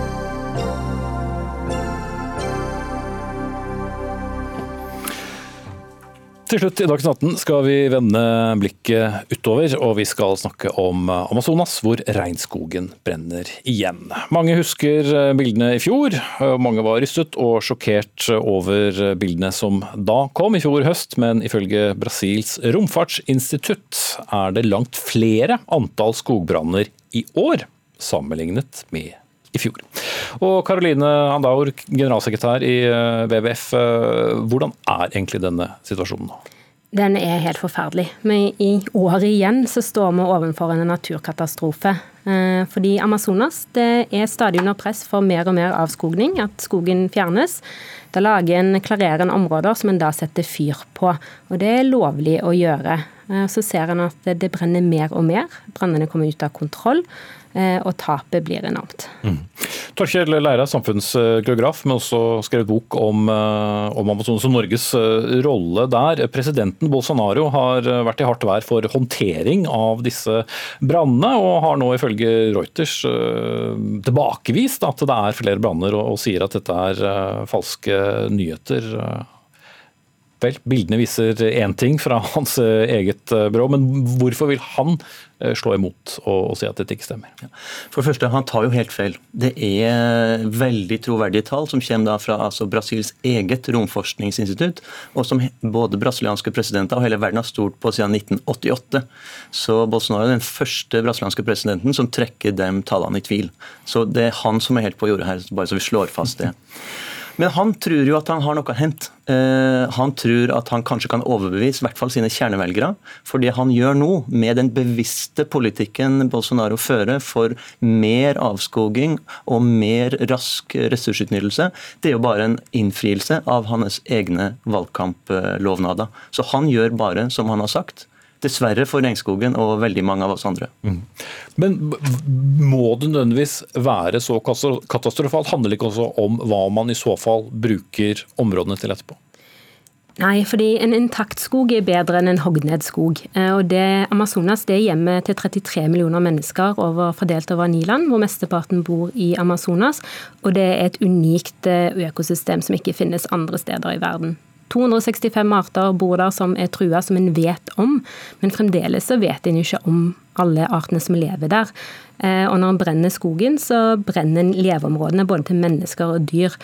Til slutt i Dagsnytt 18 skal vi vende blikket utover, og vi skal snakke om Amazonas, hvor regnskogen brenner igjen. Mange husker bildene i fjor. Mange var rystet og sjokkert over bildene som da kom i fjor høst, men ifølge Brasils romfartsinstitutt er det langt flere antall skogbranner i år sammenlignet med i fjor. Og Karoline Handaur, generalsekretær i eh, WWF, eh, hvordan er egentlig denne situasjonen nå? Den er helt forferdelig. Men i år igjen så står vi overfor en naturkatastrofe. Eh, fordi Amazonas det er stadig under press for mer og mer avskogning, at skogen fjernes. Da lager en klarerende områder som en da setter fyr på. Og det er lovlig å gjøre. Så ser en at det brenner mer og mer. Brannene kommer ut av kontroll. Eh, og tapet blir enormt. Mm. Torkjell Leira, samfunnsgeograf, men også skrevet bok om, eh, om Amazonas og Norges eh, rolle der. Presidenten Bolsonaro har vært i hardt vær for håndtering av disse brannene, og har nå ifølge Reuters tilbakevist at det er flere branner, og, og sier at dette er falske nyheter. Vel, bildene viser én ting fra [LAUGHS] hans eh, eget eh, byrå, men hvorfor vil han eh, slå imot og, og si at dette ikke stemmer? For det første, Han tar jo helt feil. Det er veldig troverdige tall som kommer fra altså, Brasils eget romforskningsinstitutt, og som både brasilianske presidenter og hele verden har stort på siden 1988. Så Bolsonaro er den første brasilianske presidenten som trekker de tallene i tvil. Så det er han som er helt på jordet her, bare så vi slår fast det. [LAUGHS] Men han tror jo at han har noe å hente. Uh, han tror at han kanskje kan overbevise i hvert fall sine kjernevelgere. For det han gjør nå, med den bevisste politikken Bolsonaro fører for mer avskoging og mer rask ressursutnyttelse, det er jo bare en innfrielse av hans egne valgkamplovnader. Så han gjør bare som han har sagt. Dessverre for regnskogen og veldig mange av oss andre. Mm. Men må det nødvendigvis være så katastrofalt? Handler det ikke også om hva man i så fall bruker områdene til etterpå? Nei, fordi en intakt skog er bedre enn en hogd ned skog. Eh, og det, Amazonas det er hjemmet til 33 millioner mennesker over, fordelt over ni land, hvor mesteparten bor i Amazonas. Og det er et unikt eh, økosystem som ikke finnes andre steder i verden. 265 arter bor der som er trua, som en vet om, men fremdeles så vet en ikke om alle artene som lever der. Eh, og når en brenner skogen, så brenner en leveområdene både til mennesker og dyr.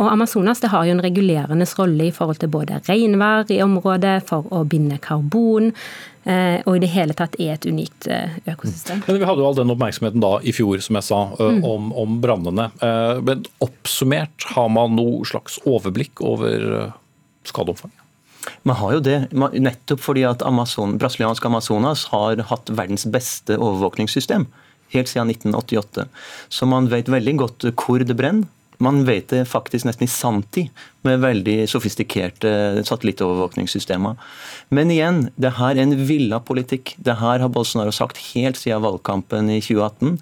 Og Amazonas det har jo en regulerende rolle i forhold til både regnvær i området, for å binde karbon, eh, og i det hele tatt er et unikt eh, økosystem. Men Vi hadde jo all den oppmerksomheten da i fjor som jeg sa, mm. om, om brannene. Men oppsummert, har man noe slags overblikk over skadeomfang? Man har jo det, nettopp fordi at Amazon, brasiliansk Amazonas har hatt verdens beste overvåkningssystem helt siden 1988. Så man vet veldig godt hvor det brenner. Man vet det faktisk nesten i sanntid med veldig sofistikerte satellittovervåkningssystemer. Men igjen, det her er en villa politikk. Det her har Bolsonaro sagt helt siden valgkampen i 2018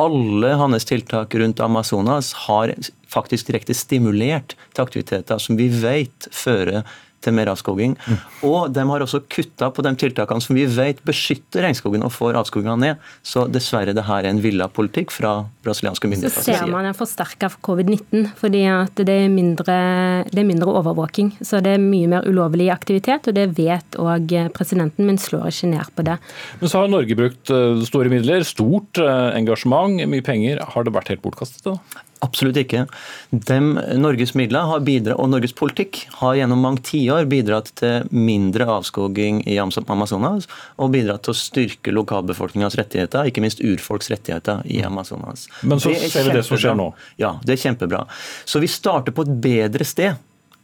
alle hans tiltak rundt Amazonas har faktisk direkte stimulert til aktiviteter som vi vet fører til mer avskoging. Mm. Og de har også kutta på de tiltakene som vi vet beskytter regnskogen og får avskoginga ned. Så dessverre det her er en villa politikk fra brasilianske myndigheter. Så ser man en forsterka covid-19, fordi at det er, mindre, det er mindre overvåking. Så det er mye mer ulovlig aktivitet, og det vet òg presidenten, men slår ikke ned på det. Men så har Norge brukt eh, store midler, stort eh, engasjement, mye penger. Har det vært helt bortkastet? da? Absolutt ikke. Dem, Norges midler har bidratt, og Norges politikk har gjennom mange tiår bidratt til mindre avskoging i Amazonas, og bidratt til å styrke lokalbefolkningens rettigheter, ikke minst urfolks rettigheter i Amazonas. Men så ser vi det som skjer nå. Ja, det er kjempebra. Så vi starter på et bedre sted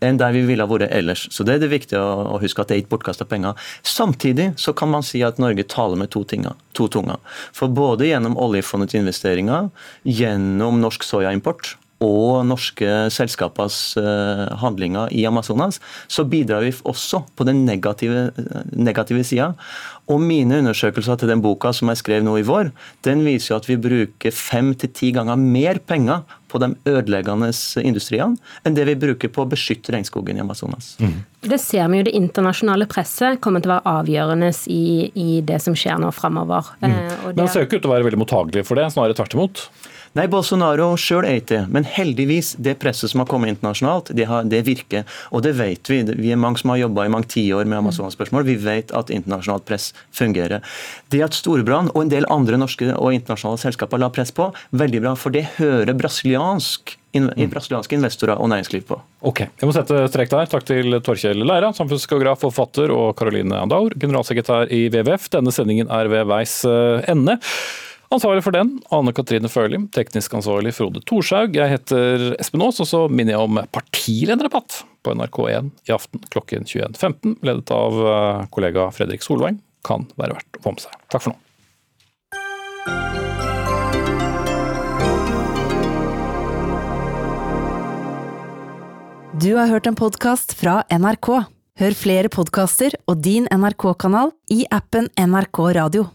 enn der vi ville ha vært ellers. Så det er det viktig å, huske at det er ikke bortkasta penger. Samtidig så kan man si at Norge taler med to, tinga, to tunger. For både gjennom oljefondets investeringer, gjennom norsk soyaimport og norske selskapers uh, handlinger i Amazonas, så bidrar vi også på den negative, negative sida. Og mine undersøkelser til den boka som jeg skrev nå i vår, den viser jo at vi bruker fem til ti ganger mer penger på de ødeleggende industriene enn det vi bruker på å beskytte regnskogen i Amazonas. Mm. Det ser vi jo det internasjonale presset kommer til å være avgjørende i, i det som skjer nå framover. Mm. Eh, Men han ser jo ikke ut til å være veldig mottagelig for det, snarere tvert imot? Nei, Bolsonaro sjøl er ikke det. Men heldigvis, det presset som har kommet internasjonalt, det, har, det virker. Og det vet vi. Vi er mange som har jobba i mange tiår med Amazonas-spørsmål. Vi vet at internasjonalt press fungerer. Det at Storebrand og en del andre norske og internasjonale selskaper la press på, veldig bra. For det hører brasiliansk i mm. brasilianske investorer og næringsliv på. Ok, Jeg må sette strek der. Takk til Torkjell Leira, samfunnsgeograf og forfatter, og Caroline Andaur, generalsekretær i WWF. Denne sendingen er ved veis eh, ende. Ansvarlig for den, Anne Katrine Førli. Teknisk ansvarlig, Frode Thorshaug. Jeg heter Espen Aas, og så minner jeg om partilederdebatt på NRK1 i aften klokken 21.15, ledet av eh, kollega Fredrik Solveig. Kan være verdt å få med seg. Takk for nå. Du har hørt en podkast fra NRK. Hør flere podkaster og din NRK-kanal i appen NRK Radio.